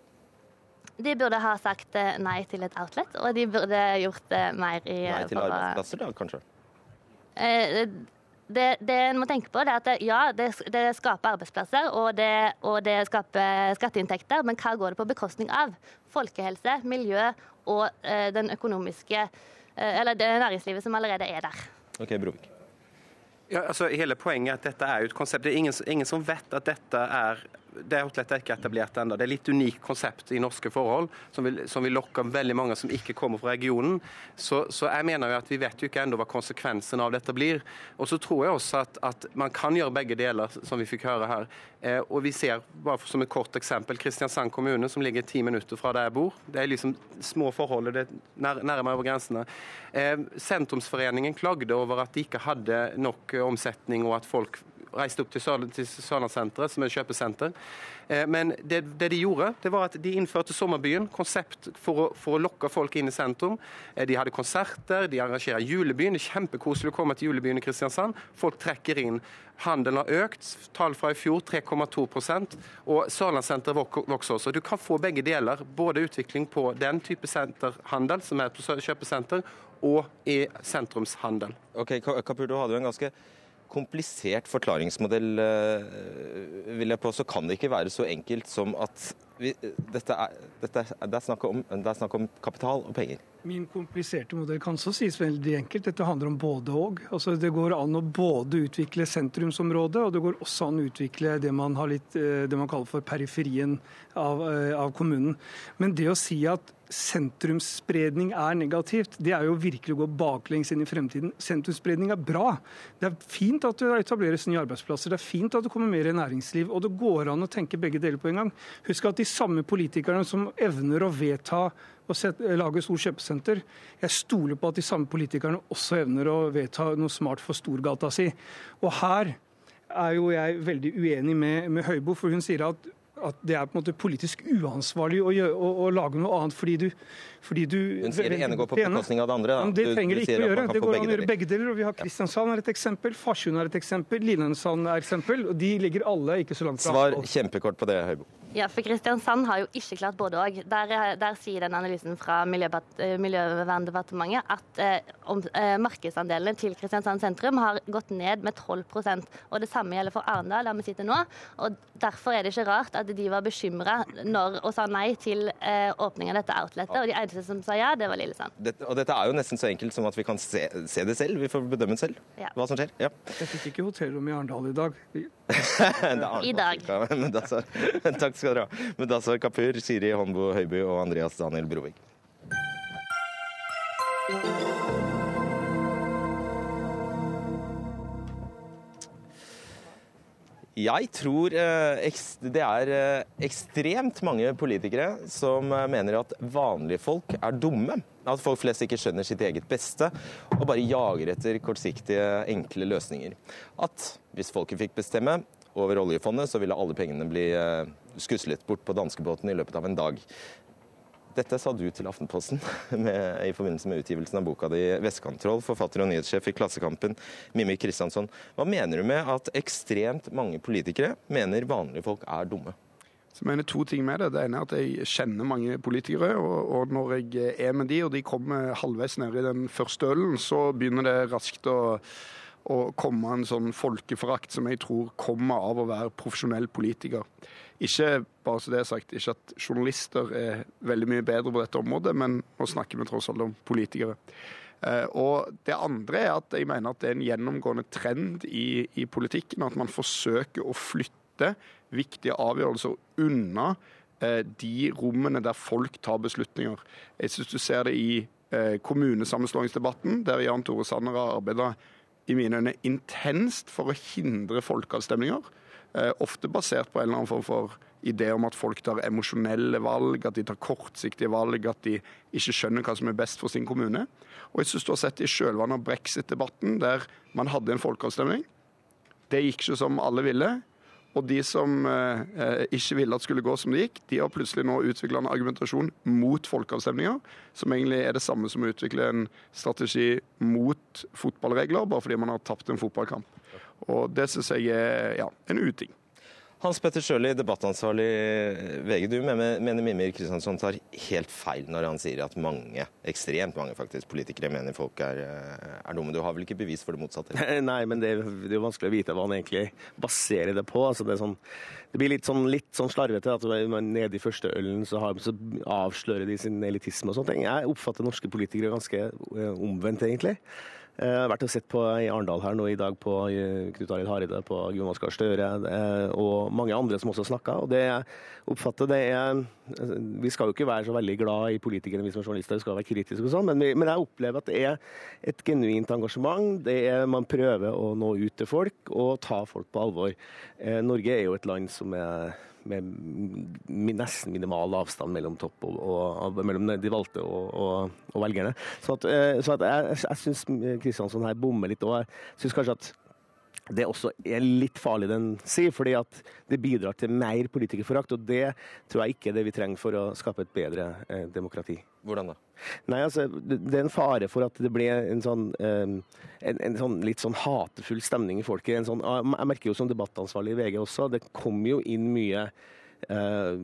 De burde ha sagt eh, nei til et outlet, og de burde gjort eh, mer i Nei til arbeidsplasser, da, kanskje? Eh, det, det en må tenke på, det er at ja, det, det skaper arbeidsplasser og det, og det, skaper skatteinntekter, men hva går det på bekostning av? Folkehelse, miljø og den økonomiske Eller det næringslivet som allerede er der. Ok, Brovik. Ja, altså hele Poenget er at dette er jo et konsept. Det er ingen, ingen som vet at dette er det er ikke etablert ennå. Det er et litt unikt konsept i norske forhold, som vil, som vil, lokke veldig mange som ikke kommer fra regionen. Så, så jeg mener jo at vi vet jo ikke ennå hva konsekvensen av dette blir. Og så tror jeg også at, at, man kan gjøre begge deler, som vi fikk høre her. Eh, og vi ser, bare som et kort eksempel, Kristiansand kommune, som ligger ti minutter fra der jeg bor. Det er liksom små forhold, det er nærmere over grensene. Eh, sentrumsforeningen klagde over at de ikke hadde nok omsetning, og at folk reiste opp til, Sør til Sørlandssenteret, som er et kjøpesenter. Eh, men det, det, de gjorde, det var at de innførte Sommerbyen, konsept for å, for å lokke folk inn i sentrum. Eh, de hadde konserter, de arrangerer julebyen. Det er kjempekoselig å komme til julebyen i Kristiansand. Folk trekker inn. Handelen har økt. Tall fra i fjor 3,2 Og Sørlandssenteret vokser også. Du kan få begge deler. Både utvikling på den type senterhandel, som er på kjøpesenter, og i sentrumshandel. Ok, Kapur, du hadde jo en ganske komplisert forklaringsmodell, eh, vil jeg på, så kan det ikke være så enkelt som at vi, dette er, dette er, det, er om, det er snakk om kapital og penger. Min kompliserte modell kan så sies veldig enkelt. Dette handler om både og. Altså, det går an å både utvikle sentrumsområdet, og det går også an å utvikle det man, litt, eh, det man kaller for periferien av, eh, av kommunen. Men det å si at sentrumsspredning er negativt, det er jo virkelig å gå baklengs inn i fremtiden. Sentrumsspredning er bra. Det er fint at det etableres nye arbeidsplasser, det er fint at det kommer mer næringsliv. Og det går an å tenke begge deler på en gang. Husk at de samme politikerne som evner å vedta å lage stort kjøpesenter, jeg stoler på at de samme politikerne også evner å vedta noe smart for Storgata si. Og her er jo jeg veldig uenig med, med Høibo, for hun sier at at det er på en måte politisk uansvarlig å, gjøre, å, å lage noe annet fordi du, fordi du Hun sier det ene går på bekostning av det andre. Ja, det trenger det ikke å gjøre. Det går an å gjøre begge deler. og vi har Kristiansand er et eksempel, Farsund er et eksempel, Lillesand er et eksempel. og De ligger alle ikke så langt fra. Svar kjempekort på det, Høibo. Ja, for Kristiansand har jo ikke klart både òg. Der, der, sier den analysen fra eh, Miljøverndepartementet at eh, om, eh, markedsandelene til Kristiansand sentrum har gått ned med 12% og Det samme gjelder for Arendal, der vi sitter nå. og Derfor er det ikke rart at de var bekymra og sa nei til eh, åpning av dette outletet. Og de eneste som sa ja, det var Lillesand. Dette, og dette er jo nesten så enkelt som at vi kan se, se det selv. Vi får bedømme selv ja. hva som skjer. Ja. Jeg fikk ikke hotellrom i Arendal i dag. I dag. Takk skal dere ha. Mudassar Kapur, Siri Håndbo Høiby og Andreas Daniel Brovik. Jeg tror eh, det er eh, ekstremt mange politikere som eh, mener at vanlige folk er dumme. At folk flest ikke skjønner sitt eget beste og bare jager etter kortsiktige, enkle løsninger. At hvis folket fikk bestemme, over oljefondet, så ville alle pengene bli eh, skuslet bort på danskebåten i løpet av en dag. Dette sa du til Aftenposten med, i forbindelse med utgivelsen av boka di 'Vestkontroll', forfatter og nyhetssjef i Klassekampen, Mimmi Kristiansson. Hva mener du med at ekstremt mange politikere mener vanlige folk er dumme? Så jeg mener to ting med Det Det ene er at jeg kjenner mange politikere. Og, og når jeg er med de, og de kommer halvveis ned i den første ølen, så begynner det raskt å å komme en sånn folkeforakt som jeg tror kommer av å være profesjonell politiker. Ikke bare så det er sagt, ikke at journalister er veldig mye bedre på dette området, men nå snakker vi tross alt om politikere. Eh, og Det andre er at jeg mener at det er en gjennomgående trend i, i politikken at man forsøker å flytte viktige avgjørelser unna eh, de rommene der folk tar beslutninger. Jeg syns du ser det i eh, kommunesammenslåingsdebatten, der Jan Tore Sanner har arbeida i mine øyne intenst for å hindre folkeavstemninger. Eh, ofte basert på en eller annen form for idé om at folk tar emosjonelle valg, at de tar kortsiktige valg, at de ikke skjønner hva som er best for sin kommune. Og jeg synes du har sett i kjølvannet av brexit-debatten, der man hadde en folkeavstemning. Det gikk ikke som alle ville. Og de som eh, eh, ikke ville at skulle gå som det gikk, de har plutselig nå utvikla en argumentasjon mot folkeavstemninger, som egentlig er det samme som å utvikle en strategi mot fotballregler, bare fordi man har tapt en fotballkamp. Og det syns jeg er ja, en uting. Hans Petter Sjøli, debattansvarlig VG. Du mener Mimir Kristiansson tar helt feil når han sier at mange, ekstremt mange faktisk, politikere mener folk er, er dumme. Du har vel ikke bevis for det motsatte? Nei, men det, det er jo vanskelig å vite hva han egentlig baserer det på. Altså, det, sånn, det, blir litt sånn, litt sånn slarvete at nede i første ølen så, har, så avslører de sin elitisme og sånne ting. Jeg oppfatter norske politikere ganske eh, omvendt, egentlig. Jeg har vært og sett på i Arendal her nå i dag på eh, Knut Arild Hareide, på Jonas Gahr Støre eh, og mange andre som også snakka. Og det jeg oppfatter det er Vi skal jo ikke være så veldig glad i politikere vi som journalister, vi skal være kritiske og sånn, men, men, jeg opplever at det er et genuint engasjement. Det er, man prøver å nå ut til folk og ta folk på alvor. Eh, Norge er jo et land som er med nesten minimal avstand mellom topp og, og, mellom de valgte og, og, og velgerne. Så, at, eh, så at jeg, jeg syns Kristiansson her bommer litt. Og jeg syns kanskje at det også er litt farlig, den sier, fordi at det bidrar til mer politikerforakt. Og det tror jeg ikke er det vi trenger for å skape et bedre eh, demokrati. Hvordan da? Nei, altså, Det er en fare for at det blir en sånn, um, en, en sånn litt sånn hatefull stemning i folket. Sånn, jeg merker jo som debattansvarlig i VG også, det kommer jo inn mye eh,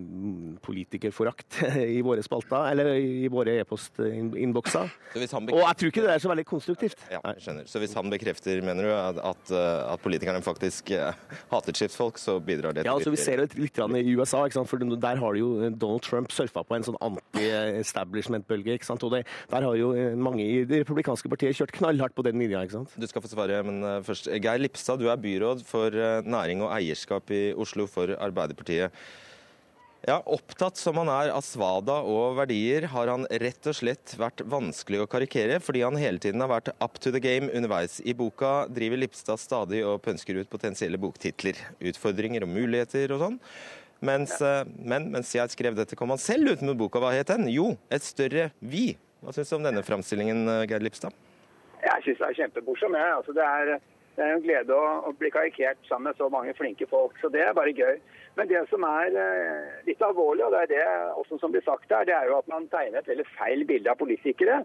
politikerforakt i våre spalter, eller i våre e-postinnbokser. Og jeg tror ikke det er så veldig konstruktivt. Ja, skjønner. Så hvis han bekrefter, mener du, at, at eh, politikerne faktisk eh, hater skiftfolk, så bidrar det til Ja, altså Vi ser det litt i USA, for der har jo Donald Trump surfa på en sånn anti-establishment-bølge. Og det, Der har jo mange i det republikanske partiet kjørt knallhardt på den linja. ikke sant? Du skal få svare, men først. Geir Lipstad, du er byråd for næring og eierskap i Oslo for Arbeiderpartiet. Ja, Opptatt som han er av svada og verdier, har han rett og slett vært vanskelig å karikere, fordi han hele tiden har vært up to the game underveis. I boka driver Lipstad stadig og pønsker ut potensielle boktitler, utfordringer og muligheter og sånn. Mens, eh, men mens jeg skrev dette, kom han selv ut med boka. Hva het den? Jo, Et større vi. Hva syns du om denne framstillingen, eh, Geir Lipstad? Jeg syns det er kjempemorsom. Altså, det, er, det er en glede å, å bli karikert sammen med så mange flinke folk. Så det er bare gøy. Men det som er eh, litt alvorlig, og det er det også som blir sagt her, det er jo at man tegner et veldig feil bilde av politikere.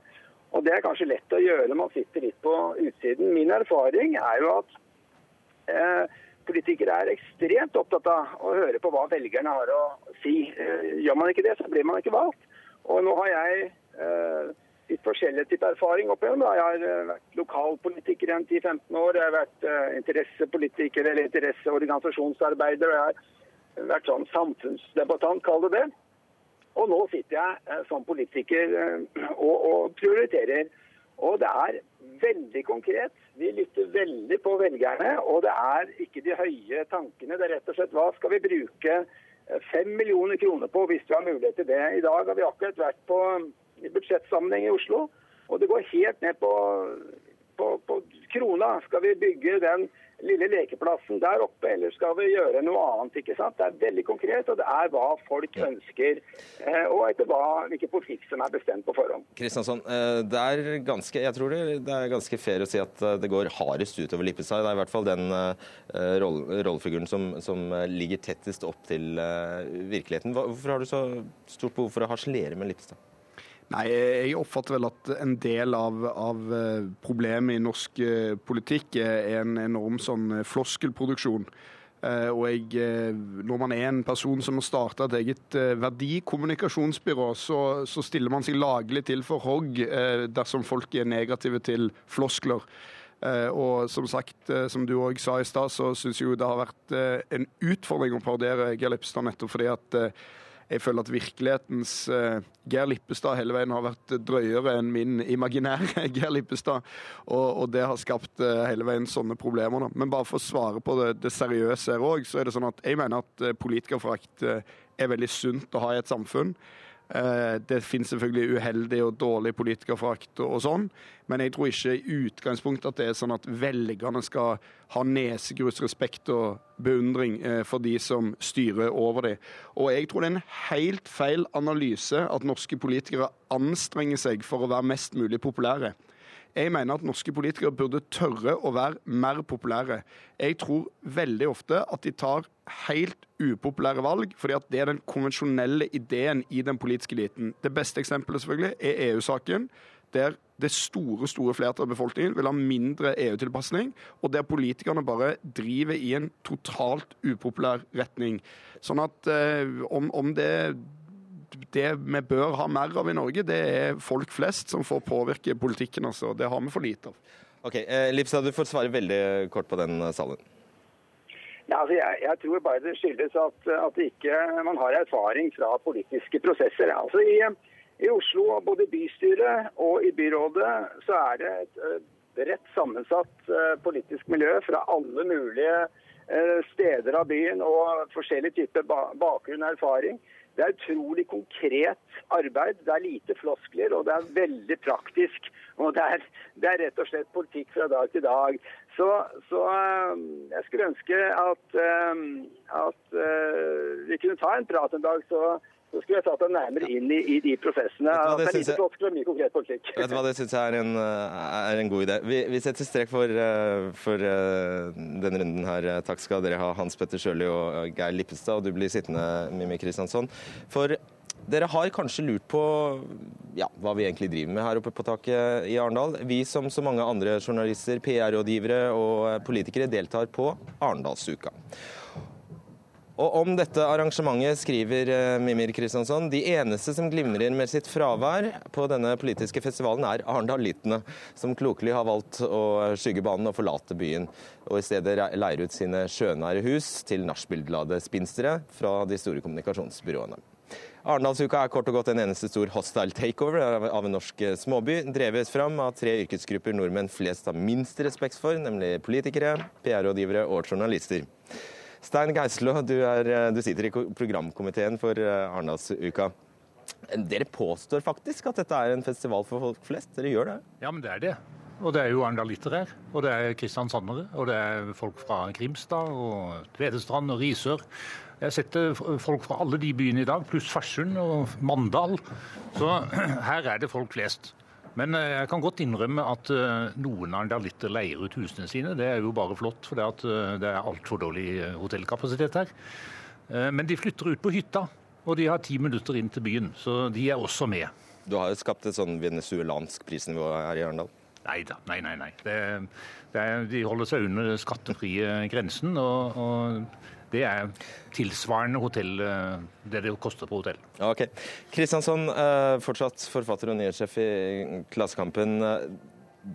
Og det er kanskje lett å gjøre når man sitter litt på utsiden. Min erfaring er jo at eh, Politikere er ekstremt opptatt av å høre på hva velgerne har å si. Eh, gjør man ikke det, så blir man ikke valgt. Og nå har jeg eh, litt forskjellig type erfaring opp igjen. Jeg har eh, vært lokalpolitiker i 10-15 år. Jeg har vært interessepolitiker eller interesseorganisasjonsarbeider. og jeg har vært sånn samfunnsdebattant, kall det det. Og nå sitter jeg eh, som politiker eh, og, og prioriterer. Og det er veldig konkret. Vi lytter veldig på velgerne. Og det er ikke de høye tankene. Det er rett og slett hva skal vi bruke fem millioner kroner på hvis vi har mulighet til det. I dag har vi akkurat vært på i budsjettsammenheng i Oslo. Og det går helt ned på, på, på krona. Skal vi bygge den lille lekeplassen der oppe, eller skal vi gjøre noe annet? ikke sant? Det er veldig konkret, og det er hva folk ønsker. eh, Og etter hva, hvilken politikk som er bestemt på forhånd. Kristiansson, eh, det er ganske, jeg tror det, det er ganske fair å si at eh, det går hardest utover Lippestad. Det er i hvert fall den rollefiguren som, som ligger tettest opp til virkeligheten. Hvorfor har du så stort behov for å harselere med Lippestad? Nei, jeg oppfatter vel at en del av, av eh, problemet i norsk eh, politikk er en enorm sånn eh, floskelproduksjon. Og jeg, når man er en person som har starta et eget verdikommunikasjonsbyrå, så, så stiller man seg laglig til for hogg dersom folk er negative til floskler. Og som sagt, som du òg sa i stad, så syns jeg jo det har vært en utfordring å parodiere Geir Lippstad nettopp fordi at jeg føler at virkelighetens eh, Geir Lippestad hele veien har vært drøyere enn min imaginære Geir Lippestad. Og, og det har skapt eh, hele veien sånne problemer. Da. Men bare for å svare på det, det seriøse her òg, så er det sånn at jeg mener at eh, politikerforakt er veldig sunt å ha i et samfunn. Eh, Det finnes selvfølgelig uheldig og dårlig politikerforakt og og sånn, men jeg tror ikke i utgangspunktet at det er sånn at velgerne skal ha nesegrus respekt og beundring eh, for de som styrer over dem. Og jeg tror det er en helt feil analyse at norske politikere anstrenger seg for å være mest mulig populære. Jeg mener at norske politikere burde tørre å være mer populære. Jeg tror veldig ofte at de tar helt upopulære valg, fordi at det er den konvensjonelle ideen i den politiske eliten. Det beste eksempelet selvfølgelig er EU-saken, der det store store flertallet av befolkningen vil ha mindre EU-tilpasning, og der politikerne bare driver i en totalt upopulær retning. Sånn at eh, om, om det det vi bør ha mer av i Norge, det er folk flest som får påvirke politikken. altså. Det har vi for lite av. Ok, eh, Lipstad, du får svare veldig kort på den eh, salen. Ja, altså jeg, jeg tror bare det skyldes at, at ikke man har erfaring fra politiske prosesser. Altså i, I Oslo, både i bystyret og i byrådet, så er det et eh, bredt sammensatt politisk miljø fra alle mulige steder av byen og forskjellig type ba bakgrunn og erfaring. Det er utrolig konkret arbeid. Det er lite floskler, og det er veldig praktisk. Og det er, det er rett og slett politikk fra dag til dag. Så, så øh, jeg skulle ønske at, øh, at øh, vi kunne ta en prat en dag, så, så skulle jeg tatt deg nærmere inn i, i de prosessene. Hva, det det er lite jeg- floskler og mye konkret politikk. Vet du hva, Det syns jeg er en, eh, er en god idé. Vi, vi setter strek for, eh, for eh, denne runden her. Takk skal dere ha, Hans Petter Sjøli og Geir Lippestad. Og du blir sittende, Mimmi Kristiansson. For dere har kanskje lurt på ja, hva vi egentlig driver med her oppe på taket i Arendal. Vi som så mange andre journalister, PR-rådgivere og politikere deltar på Arendalsuka. Og om dette arrangementet skriver eh, Mimir Kristiansson de eneste som glimrer med sitt fravær på denne politiske festivalen, er arendalittene, som klokelig har valgt å skygge banen og forlate byen, og i stedet leier ut sine sjønære hus til nachspielglade spinstere fra de store kommunikasjonsbyråene. Arendalsuka er kort og godt en eneste stor hostile takeover av en norsk eh, småby, drevet fram av tre yrkesgrupper nordmenn flest har minst respekt for, nemlig politikere, PR-rådgivere og journalister. Stein Geislo, du, er, eh, du sitter i programkomiteen for eh, Arendalsuka. Dere påstår faktisk at dette er en festival for folk flest. Dere gjør det? Ja, men det er det. Og det er jo arendalitter her. Og det er kristiansandere. Og det er folk fra Grimstad og Tvedestrand og Risør. Jeg har sett folk fra alle de byene i dag, pluss Farsund og Mandal. Så her er det folk flest. Men eh, jeg kan godt innrømme at eh, noen andalitter leier ut husene sine. Det er jo bare flott, for det, eh, det er altfor dårlig hotellkapasitet her. Men de flytter ut på hytta, og de har ti minutter inn til byen. Så de er også med. Du har jo skapt et sånn venezuelansk prisnivå her i Arendal. Nei da, nei, nei. nei. Det, det er, de holder seg under skattefrie grensen. og, og det er tilsvarende hotell, eh, det det koster på hotell. Ok. Kristiansson, eh, fortsatt forfatter og nyhetssjef i Klassekampen.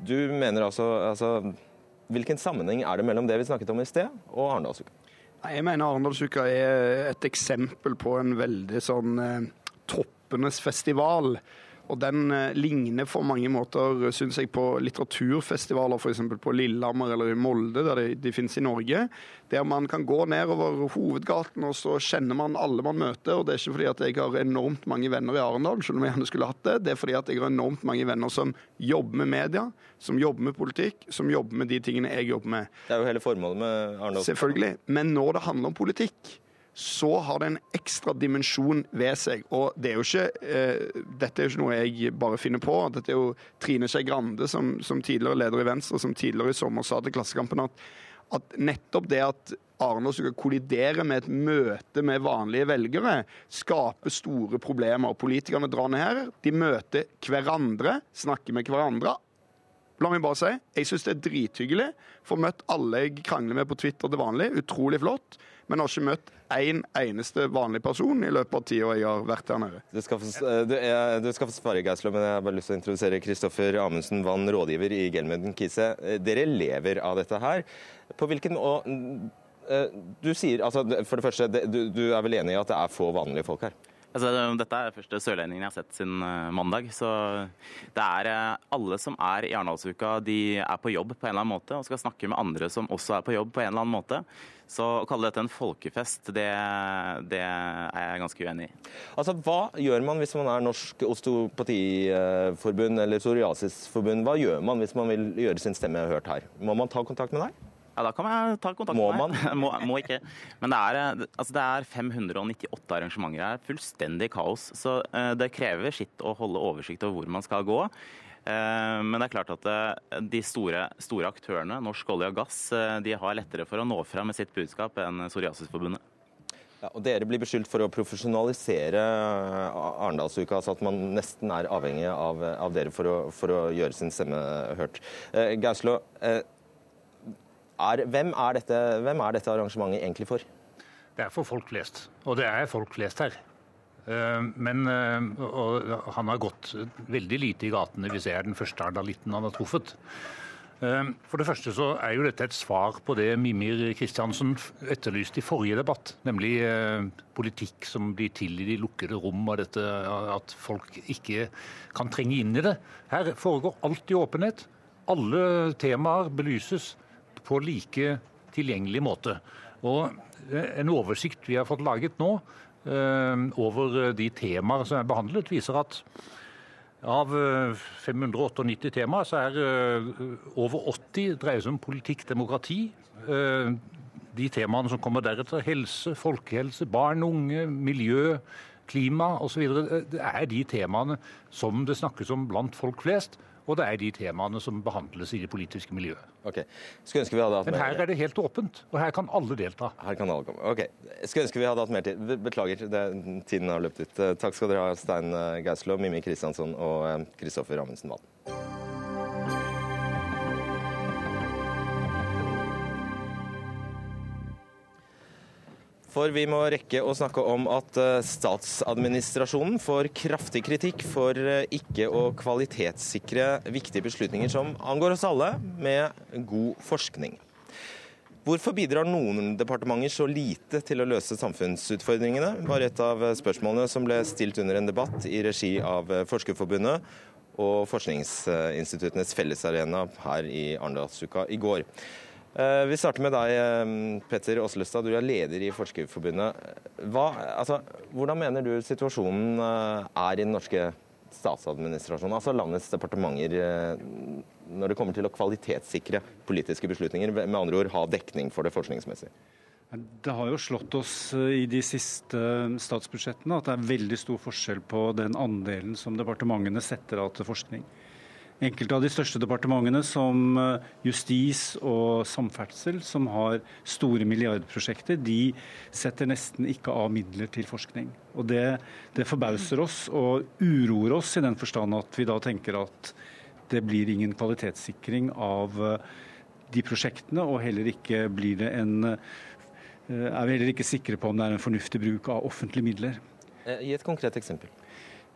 Du mener altså, altså Hvilken sammenheng er det mellom det vi snakket om i sted, og Arendalsuka? Jeg mener Arendalsuka er et eksempel på en veldig sånn eh, toppenes festival. Og den eh, ligner for mange måter, syns jeg, på litteraturfestivaler f.eks. på Lillehammer eller i Molde, der de, de finnes i Norge. Der man kan gå nedover hovedgaten, og så kjenner man alle man møter. Og det er ikke fordi at jeg har enormt mange venner i Arendal, selv om jeg gjerne skulle hatt det. Det er fordi at jeg har enormt mange venner som jobber med media, som jobber med politikk, som jobber med de tingene jeg jobber med. Det er jo hele formålet med Arendal. Selvfølgelig. Men når det handler om politikk, så har det en ekstra dimensjon ved seg. Og det er jo ikke, eh, dette er jo ikke noe jeg bare finner på. Dette er jo Trine Skei Grande, som, som, tidligere leder i Venstre, som tidligere i sommer sa til Klassekampen at, at nettopp det at Arendal skal kollidere med et møte med vanlige velgere, skaper store problemer. Politikerne drar ned her, de møter hverandre, snakker med hverandre. La meg bare si, jeg syns det er drithyggelig. Får møtt alle jeg krangler med på Twitter til vanlig. Utrolig flott men har ikke møtt én en eneste vanlig person i løpet av tida jeg har vært her nede. Du skal få, eh, du er, du skal få svare, Geislo, men jeg har bare lyst til å introdusere Kristoffer Amundsen Vann, rådgiver i Gelmunden Kise. Eh, dere lever av dette her. På hvilken og, eh, Du sier, altså, For det første, du, du er vel enig i at det er få vanlige folk her? Altså, dette er første sørlendingen jeg har sett siden mandag. Så det er alle som er i Arendalsuka, de er på jobb på en eller annen måte og skal snakke med andre som også er på jobb på en eller annen måte. Så å kalle dette en folkefest, det, det, er jeg ganske uenig i. Altså, Hva gjør man hvis man er Norsk osteopatiforbund eller psoriasisforbund? Hva gjør man hvis man vil gjøre sin stemme hørt her? Må man ta kontakt med deg? Ja, da kan jeg ta kontakt må med deg. må, må ikke. Men det er, altså det er 598 arrangementer her. Fullstendig kaos. Så uh, det krever sitt å holde oversikt over hvor man skal gå. Eh, men det er klart at eh, de store, store, aktørene, Norsk olje og gass, eh, de har lettere for å nå fram med sitt budskap enn Psoriasisforbundet. Ja, og Dere blir beskyldt for å profesjonalisere Arendalsuka, altså at man nesten er avhengig av, av dere for å, for å, gjøre sin stemme hørt. Eh, Gauslo, eh, er, hvem, er dette, hvem er dette arrangementet egentlig for? Det er for folk flest, og det er folk flest her. Eh, men eh, han har gått veldig lite i gatene hvis jeg er den første ardalitten han har truffet. Eh, for det første så er jo dette et svar på det Mimir Kristiansen etterlyste i forrige debatt, nemlig politikk som blir til i de lukkede rom, og dette at folk ikke kan trenge inn i det. Her foregår alt i åpenhet. Alle temaer belyses på like tilgjengelig måte. Og en oversikt vi har fått laget nå, over eh, de temaer som er behandlet, viser at av 598 eh, temaer, så er over 80 dreier seg om politikk, demokrati. De temaene som kommer deretter, helse, folkehelse, barn og unge, miljø, klima osv., det er de temaene som det snakkes om blant folk flest. Og det er de temaene som behandles i det politiske miljøet. Okay. Skulle ønske vi hadde hatt Men her er det helt åpent, og her kan alle delta. Her kan alle komme. Ok. Skulle ønske vi hadde hatt mer tid. Beklager, det, tiden har løpt ut. Takk skal dere ha, Stein Geislo, Mimmi Kristiansson og Kristoffer eh, Amundsen Wall. For vi må rekke å snakke om at eh, statsadministrasjonen får kraftig kritikk for eh, ikke å kvalitetssikre viktige beslutninger som angår oss alle, med god forskning. Hvorfor bidrar noen departementer så lite til å løse samfunnsutfordringene, var et av spørsmålene som ble stilt under en debatt i regi av Forskerforbundet og Forskningsinstituttenes Fellesarena her i Arendalsuka i går. Eh, vi starter med deg, eh, Petter Aaslestad. Du er leder i Forskerforbundet. Hva, altså, hvordan mener du situasjonen eh, er i den norske statsadministrasjonen, altså landets departementer, når det kommer til å kvalitetssikre politiske beslutninger? Med andre ord ha dekning for det forskningsmessig? Det har jo slått oss i de siste statsbudsjettene at det er veldig stor forskjell på den andelen som departementene setter av til forskning. Enkelte av de største departementene, som eh, justis og samferdsel, som har store milliardprosjekter, de setter nesten ikke av midler til forskning. Og det, det forbauser oss og uroer oss i den forstand at vi da tenker at det blir ingen kvalitetssikring av de prosjektene, og heller ikke blir det en er vi heller ikke sikre på om det er en fornuftig bruk av offentlige midler. Gi et konkret eksempel.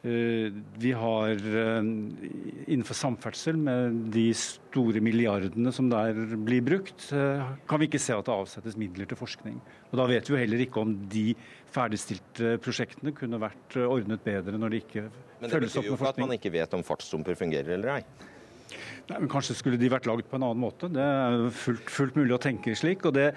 Vi har innenfor samferdsel, med de store milliardene som der blir brukt, kan vi ikke se at det avsettes midler til forskning. Og Da vet vi jo heller ikke om de ferdigstilte prosjektene kunne vært ordnet bedre når de ikke følges opp med forskning. Men det betyr jo ikke at man ikke vet om fartssumper fungerer eller ei. Nei, men Kanskje skulle de vært lagd på en annen måte. Det er fullt, fullt mulig å tenke slik. og det,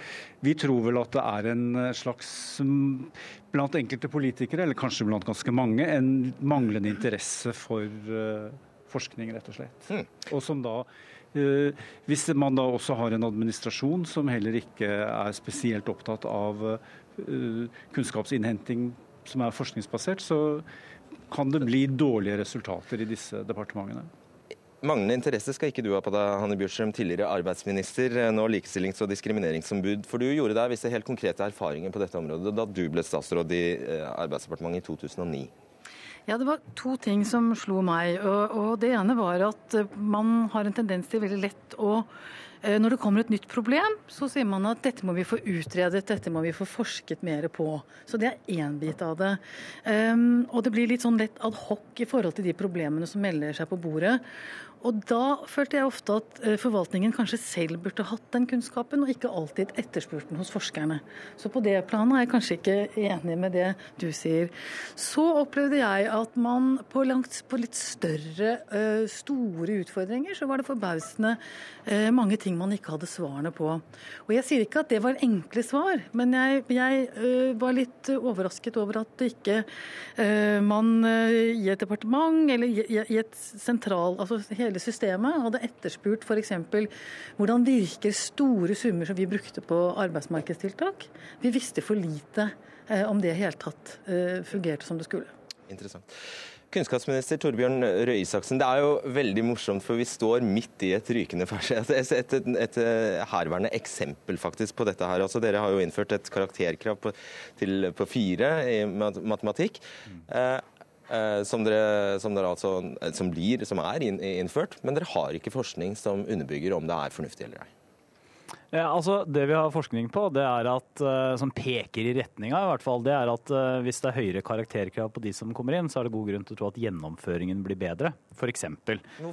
Vi tror vel at det er en slags mm, Blant enkelte politikere, eller kanskje blant ganske mange, en manglende interesse for uh, forskning, rett og slett. Og som da uh, Hvis man da også har en administrasjon som heller ikke er spesielt opptatt av uh, kunnskapsinnhenting som er forskningsbasert, så kan det bli dårlige resultater i disse departementene. Manglende interesse skal ikke du ha på deg, Hanne Bjurstrøm, tidligere arbeidsminister, nå likestillings- og diskrimineringsombud. For du gjorde deg visse helt konkrete erfaringer på dette området da du ble statsråd i eh, Arbeidsdepartementet i 2009. Ja, Det var to ting som slo meg. Og, Det ene var at eh, man har en tendens til veldig lett å eh, når det kommer et nytt problem, så sier man at dette må vi få utredet, dette må vi få forsket mer på. Så det er én bit av det. Um, og det blir litt sånn lett ad hoc i forhold til de problemene som melder seg på bordet. Og da følte jeg ofte at eh, forvaltningen kanskje selv burde hatt den kunnskapen, og ikke alltid etterspurt den hos forskerne. Så på det planet er jeg kanskje ikke enig med det du sier. Så opplevde jeg at man på, langt, på litt større, eh, store utfordringer, så var det forbausende eh, mange ting man ikke hadde svarene på. Og jeg sier ikke at det var enkle svar, men jeg, jeg var litt overrasket over at det ikke man i et departement eller i et sentral, altså hele systemet hadde etterspurt f.eks. hvordan virker store summer som vi brukte på arbeidsmarkedstiltak. Vi visste for lite eh, om det i hele tatt eh, fungerte som det skulle. Interessant. Kunnskapsminister Torbjørn Røe Isaksen, det er jo veldig morsomt, for vi står midt i et rykende fersk Et, et, et, et eh, herværende eksempel faktisk på dette her. Altså, dere har jo innført et karakterkrav på, til, på fire i matematikk. Mm. eh, som, dere, som, dere altså, som, blir, som er innført, men dere har ikke forskning som underbygger om det er fornuftig eller ei. Ja, altså Det vi har forskning på, det er at, eh, som peker i retninga, i hvert fall, det er at eh, hvis det er høyere karakterkrav på de som kommer inn, så er det god grunn til å tro at gjennomføringen blir bedre, f.eks.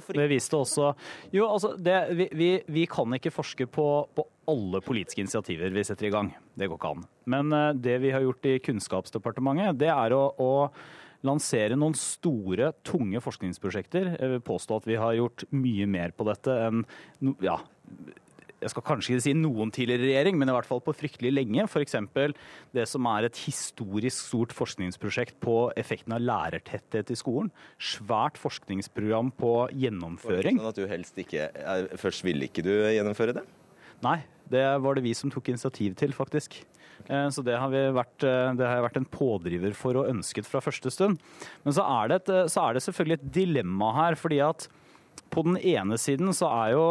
Det viste også Jo, altså, det, vi, vi, vi kan ikke forske på, på alle politiske initiativer vi setter i gang. Det går ikke an. Men eh, det vi har gjort i Kunnskapsdepartementet, det er å, å lansere noen store, tunge forskningsprosjekter. Jeg vil påstå at vi har gjort mye mer på dette enn ja, jeg skal kanskje ikke si noen tidligere regjering, men i hvert fall på fryktelig lenge. F.eks. det som er et historisk stort forskningsprosjekt på effekten av lærertetthet i skolen. Svært forskningsprogram på gjennomføring. Sånn at du helst ikke er, Først ville ikke du gjennomføre det? Nei, det var det vi som tok initiativ til, faktisk. Eh, Så det har, vi vært, eh, det har jeg vært en pådriver for og ønsket fra første stund. Men så er det, et, eh, så er det selvfølgelig et dilemma her, fordi at på den ene siden så er jo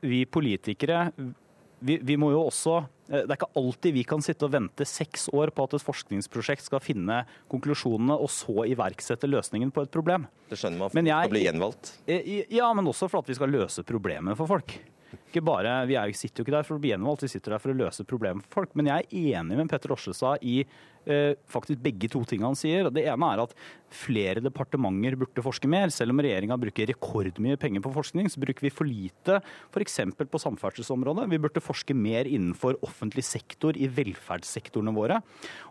vi politikere vi, vi må jo også Det er ikke alltid vi kan sitte og vente seks år på at et forskningsprosjekt skal finne konklusjonene og så iverksette løsningen på et problem. Det skjønner man, for skal bli gjenvalgt. Ja, men også for at vi skal løse problemet for folk. Ikke bare, Vi er, sitter jo ikke der for å bli gjenvalgt, vi sitter der for å løse problemer for folk. Men jeg er enig med Petter Oslestad i eh, faktisk begge to tingene han sier. Det ene er at flere departementer burde forske mer. Selv om regjeringa bruker rekordmye penger på forskning, så bruker vi for lite f.eks. på samferdselsområdet. Vi burde forske mer innenfor offentlig sektor i velferdssektorene våre.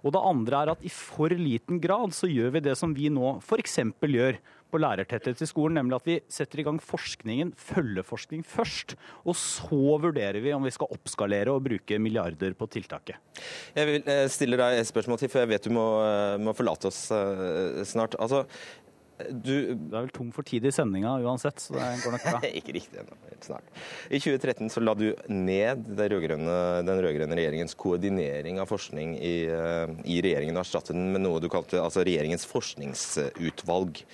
Og det andre er at i for liten grad så gjør vi det som vi nå f.eks. gjør på lærertetthet i skolen, nemlig at vi setter i gang forskningen, følgeforskning først, og så vurderer vi om vi skal oppskalere og bruke milliarder på tiltaket. Jeg vil eh, stille deg et spørsmål til, for jeg vet du må, eh, må forlate oss eh, snart. Altså, du Det er vel tom for tid i sendinga uansett, så det går nok bra. Ikke riktig ennå, snart. I 2013 så la du ned den rød-grønne regjeringens koordinering av forskning i, i regjeringen, og erstattet den med noe du kalte altså regjeringens forskningsutvalg.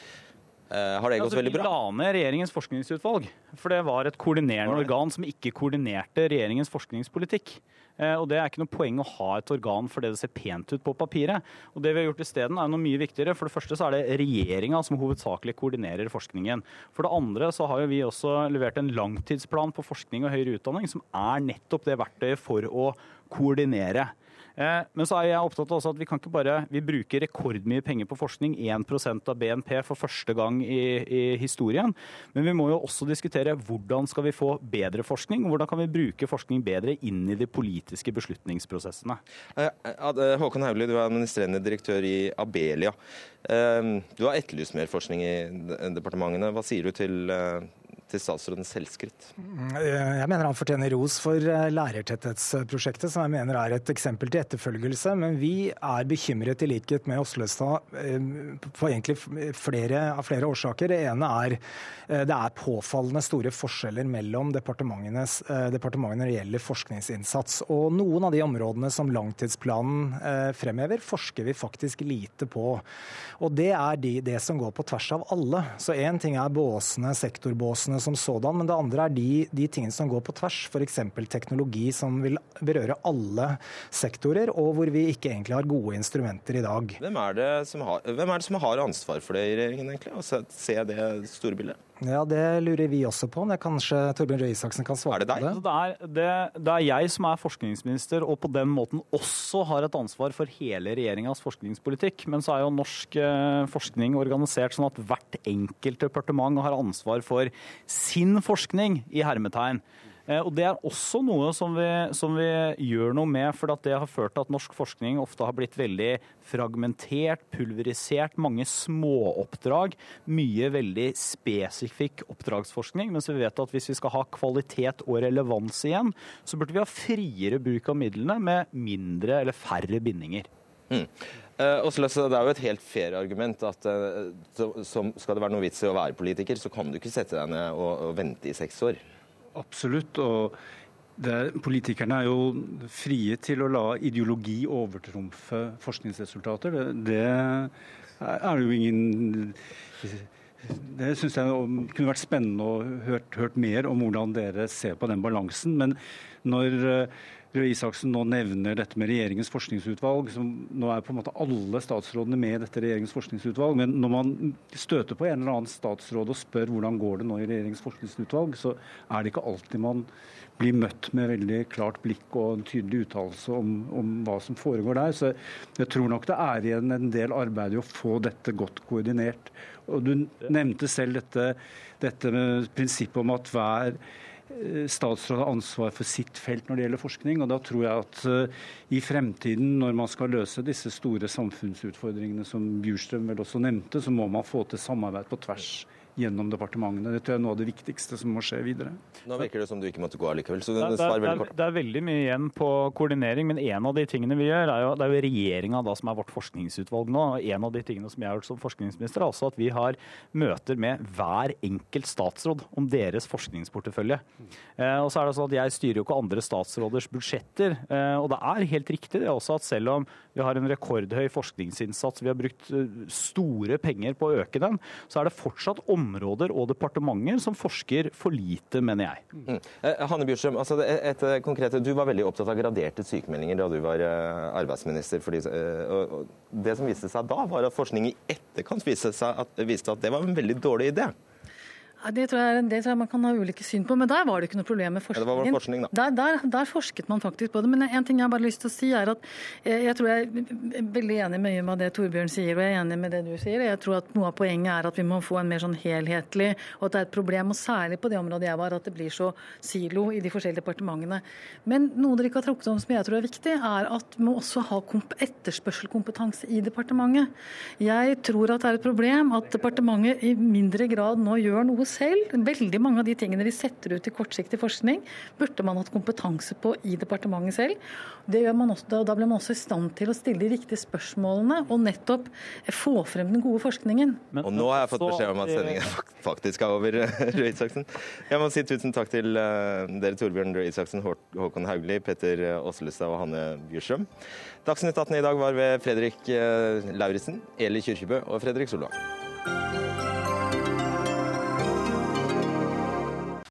Eh, har det gått altså, veldig bra? Vi la ned regjeringens forskningsutvalg. For det var et koordinerende organ som ikke koordinerte regjeringens forskningspolitikk. Eh, og Det er ikke noe poeng å ha et organ for det det ser pent ut på papiret. Og det vi har gjort isteden er noe mye viktigere. For det første så er det regjeringa som hovedsakelig koordinerer forskningen. For det andre så har jo vi også levert en langtidsplan på forskning og høyere utdanning, som er nettopp det verktøyet for å koordinere. Eh, Men så er jeg opptatt av at vi kan ikke bare Vi bruker rekordmye penger på forskning, 1% av BNP for første gang i, i historien. Men vi må jo også diskutere hvordan skal vi få bedre forskning, og hvordan kan vi bruke forskning bedre inn i de politiske beslutningsprosessene. Eh, eh, Håkon Haugli, du er administrerende direktør i Abelia. Du har etterlyst mer forskning i departementene. Hva sier du til, til statsrådens selvskritt? Eh, Jeg mener han fortjener ros for eh, lærertetthetsprosjektet, som jeg mener er et eksempel til etterfølgelse. Men vi er bekymret, i likhet med Åslestad, eh, på egentlig flere, av flere årsaker. Det ene er det er påfallende store forskjeller mellom departementene når det gjelder forskningsinnsats. Og noen av de områdene som langtidsplanen fremhever, forsker vi faktisk lite på. Og det er de, det som går på tvers av alle. Så én ting er båsene, sektorbåsene som sådan, men det andre er de, de tingene som går på tvers. F.eks. teknologi som vil berøre alle sektorer, og hvor vi ikke egentlig har gode instrumenter i dag. Hvem er det som har, det som har ansvar for det i regjeringen, egentlig? Å se, se det store bildet? Ja, Det lurer vi også på. Men kanskje Torbjørn Røe Isaksen kan svare på det. Altså, det, er, det, det er jeg som er forskningsminister og på den måten også har et ansvar for hele regjeringas forskningspolitikk. Men så er jo norsk eh, forskning organisert sånn at hvert enkelt departement har ansvar for sin forskning, i hermetegn. Eh, Og Det er også noe som vi, som vi gjør noe med, for det har ført til at norsk forskning ofte har blitt veldig fragmentert, pulverisert, mange småoppdrag, mye veldig spesifikk oppdragsforskning. Mens vi vet at hvis vi skal ha kvalitet og relevans igjen, så burde vi ha friere bruk av midlene med mindre eller færre bindinger. Mm. Eh, det er jo et helt fair argument at eh, skal det være noe vits i å være politiker, så kan du ikke sette deg ned og vente i seks år. Absolutt. og er- Politikerne er jo frie til å la ideologi overtrumfe forskningsresultater. Det, det er jo ingen Det syns jeg kunne vært spennende å hørt, hørt mer om hvordan dere ser på den balansen. Men når Røe Isaksen nå nevner dette med regjeringens forskningsutvalg, som nå er på en måte alle statsrådene med i dette regjeringens forskningsutvalg, men når man støter på en eller annen statsråd og spør hvordan går det nå i regjeringens forskningsutvalg, så er det ikke alltid man blir møtt med veldig klart blikk og en tydelig uttalelse om, om hva som foregår der. Så jeg tror nok det er igjen en del arbeid i å få dette godt koordinert. Og Du nevnte selv dette, dette prinsippet om at hver statsråd har ansvar for sitt felt når det gjelder forskning. og Da tror jeg at eh, i fremtiden, når man skal løse disse store samfunnsutfordringene som Bjurstrøm vel også nevnte, så må man få til samarbeid på tvers gjennom departementene. Det tror jeg er noe av det viktigste som må skje videre. Nå virker det som du ikke måtte gå allikevel, så Det, svar veldig kort. det er veldig mye igjen på koordinering, men en av de tingene vi gjør, er jo, det er jo regjeringa som er vårt forskningsutvalg nå. og En av de tingene som jeg har gjort som forskningsminister, er også at vi har møter med hver enkelt statsråd om deres forskningsportefølje. Eh, og så er det sånn at Jeg styrer jo ikke andre statsråders budsjetter. Eh, og det er helt riktig det også at selv om vi har en rekordhøy forskningsinnsats, vi har brukt eh, store penger på å øke den, så er det fortsatt områder og departementer som forsker for lite, mener jeg. Mm. Eh, Hanne Bjurstrøm, altså et, eh, konkrete, du var veldig opptatt av graderte sykemeldinger da du var arbeidsminister. Fordi, det som viste seg da, var at forskning i etterkant viste, at, viste at det var en veldig dårlig idé. Ja, Det tror, jeg, det tror jeg man kan ha ulike syn på, men der var det ikke noe problem med Ja, det var forskning, da. Der, der, der forsket man faktisk på det. Men en ting jeg har bare lyst til å si er at jeg, jeg tror jeg er veldig enig med mye med det Torbjørn sier, og jeg er enig med det du sier. Jeg tror at noe av poenget er at vi må få en mer sånn helhetlig, og at det er et problem, og særlig på det området jeg var, at det blir så silo i de forskjellige departementene. Men noe dere ikke har trukket om som jeg tror er viktig, er at vi må også ha etterspørselkompetanse i departementet. Jeg tror at det er et problem at departementet i mindre grad nå gjør noe selv. Veldig mange av de tingene vi setter ut i kortsiktig forskning, burde man hatt kompetanse på i departementet selv. Det gjør man også, da, blir man også i stand til å stille de riktige spørsmålene og nettopp få frem den gode forskningen. og nå har jeg fått beskjed om at sendingen faktisk er over, Røe Isaksen. Jeg må si tusen takk til eh, dere Torbjørn Røe Isaksen, Håkon Haugli, Petter Åslestad og Hanne Bjurstrøm. Dagsnytt 18 i dag var ved Fredrik eh, Lauritzen, Eli Kyrkjebø og Fredrik Solvang.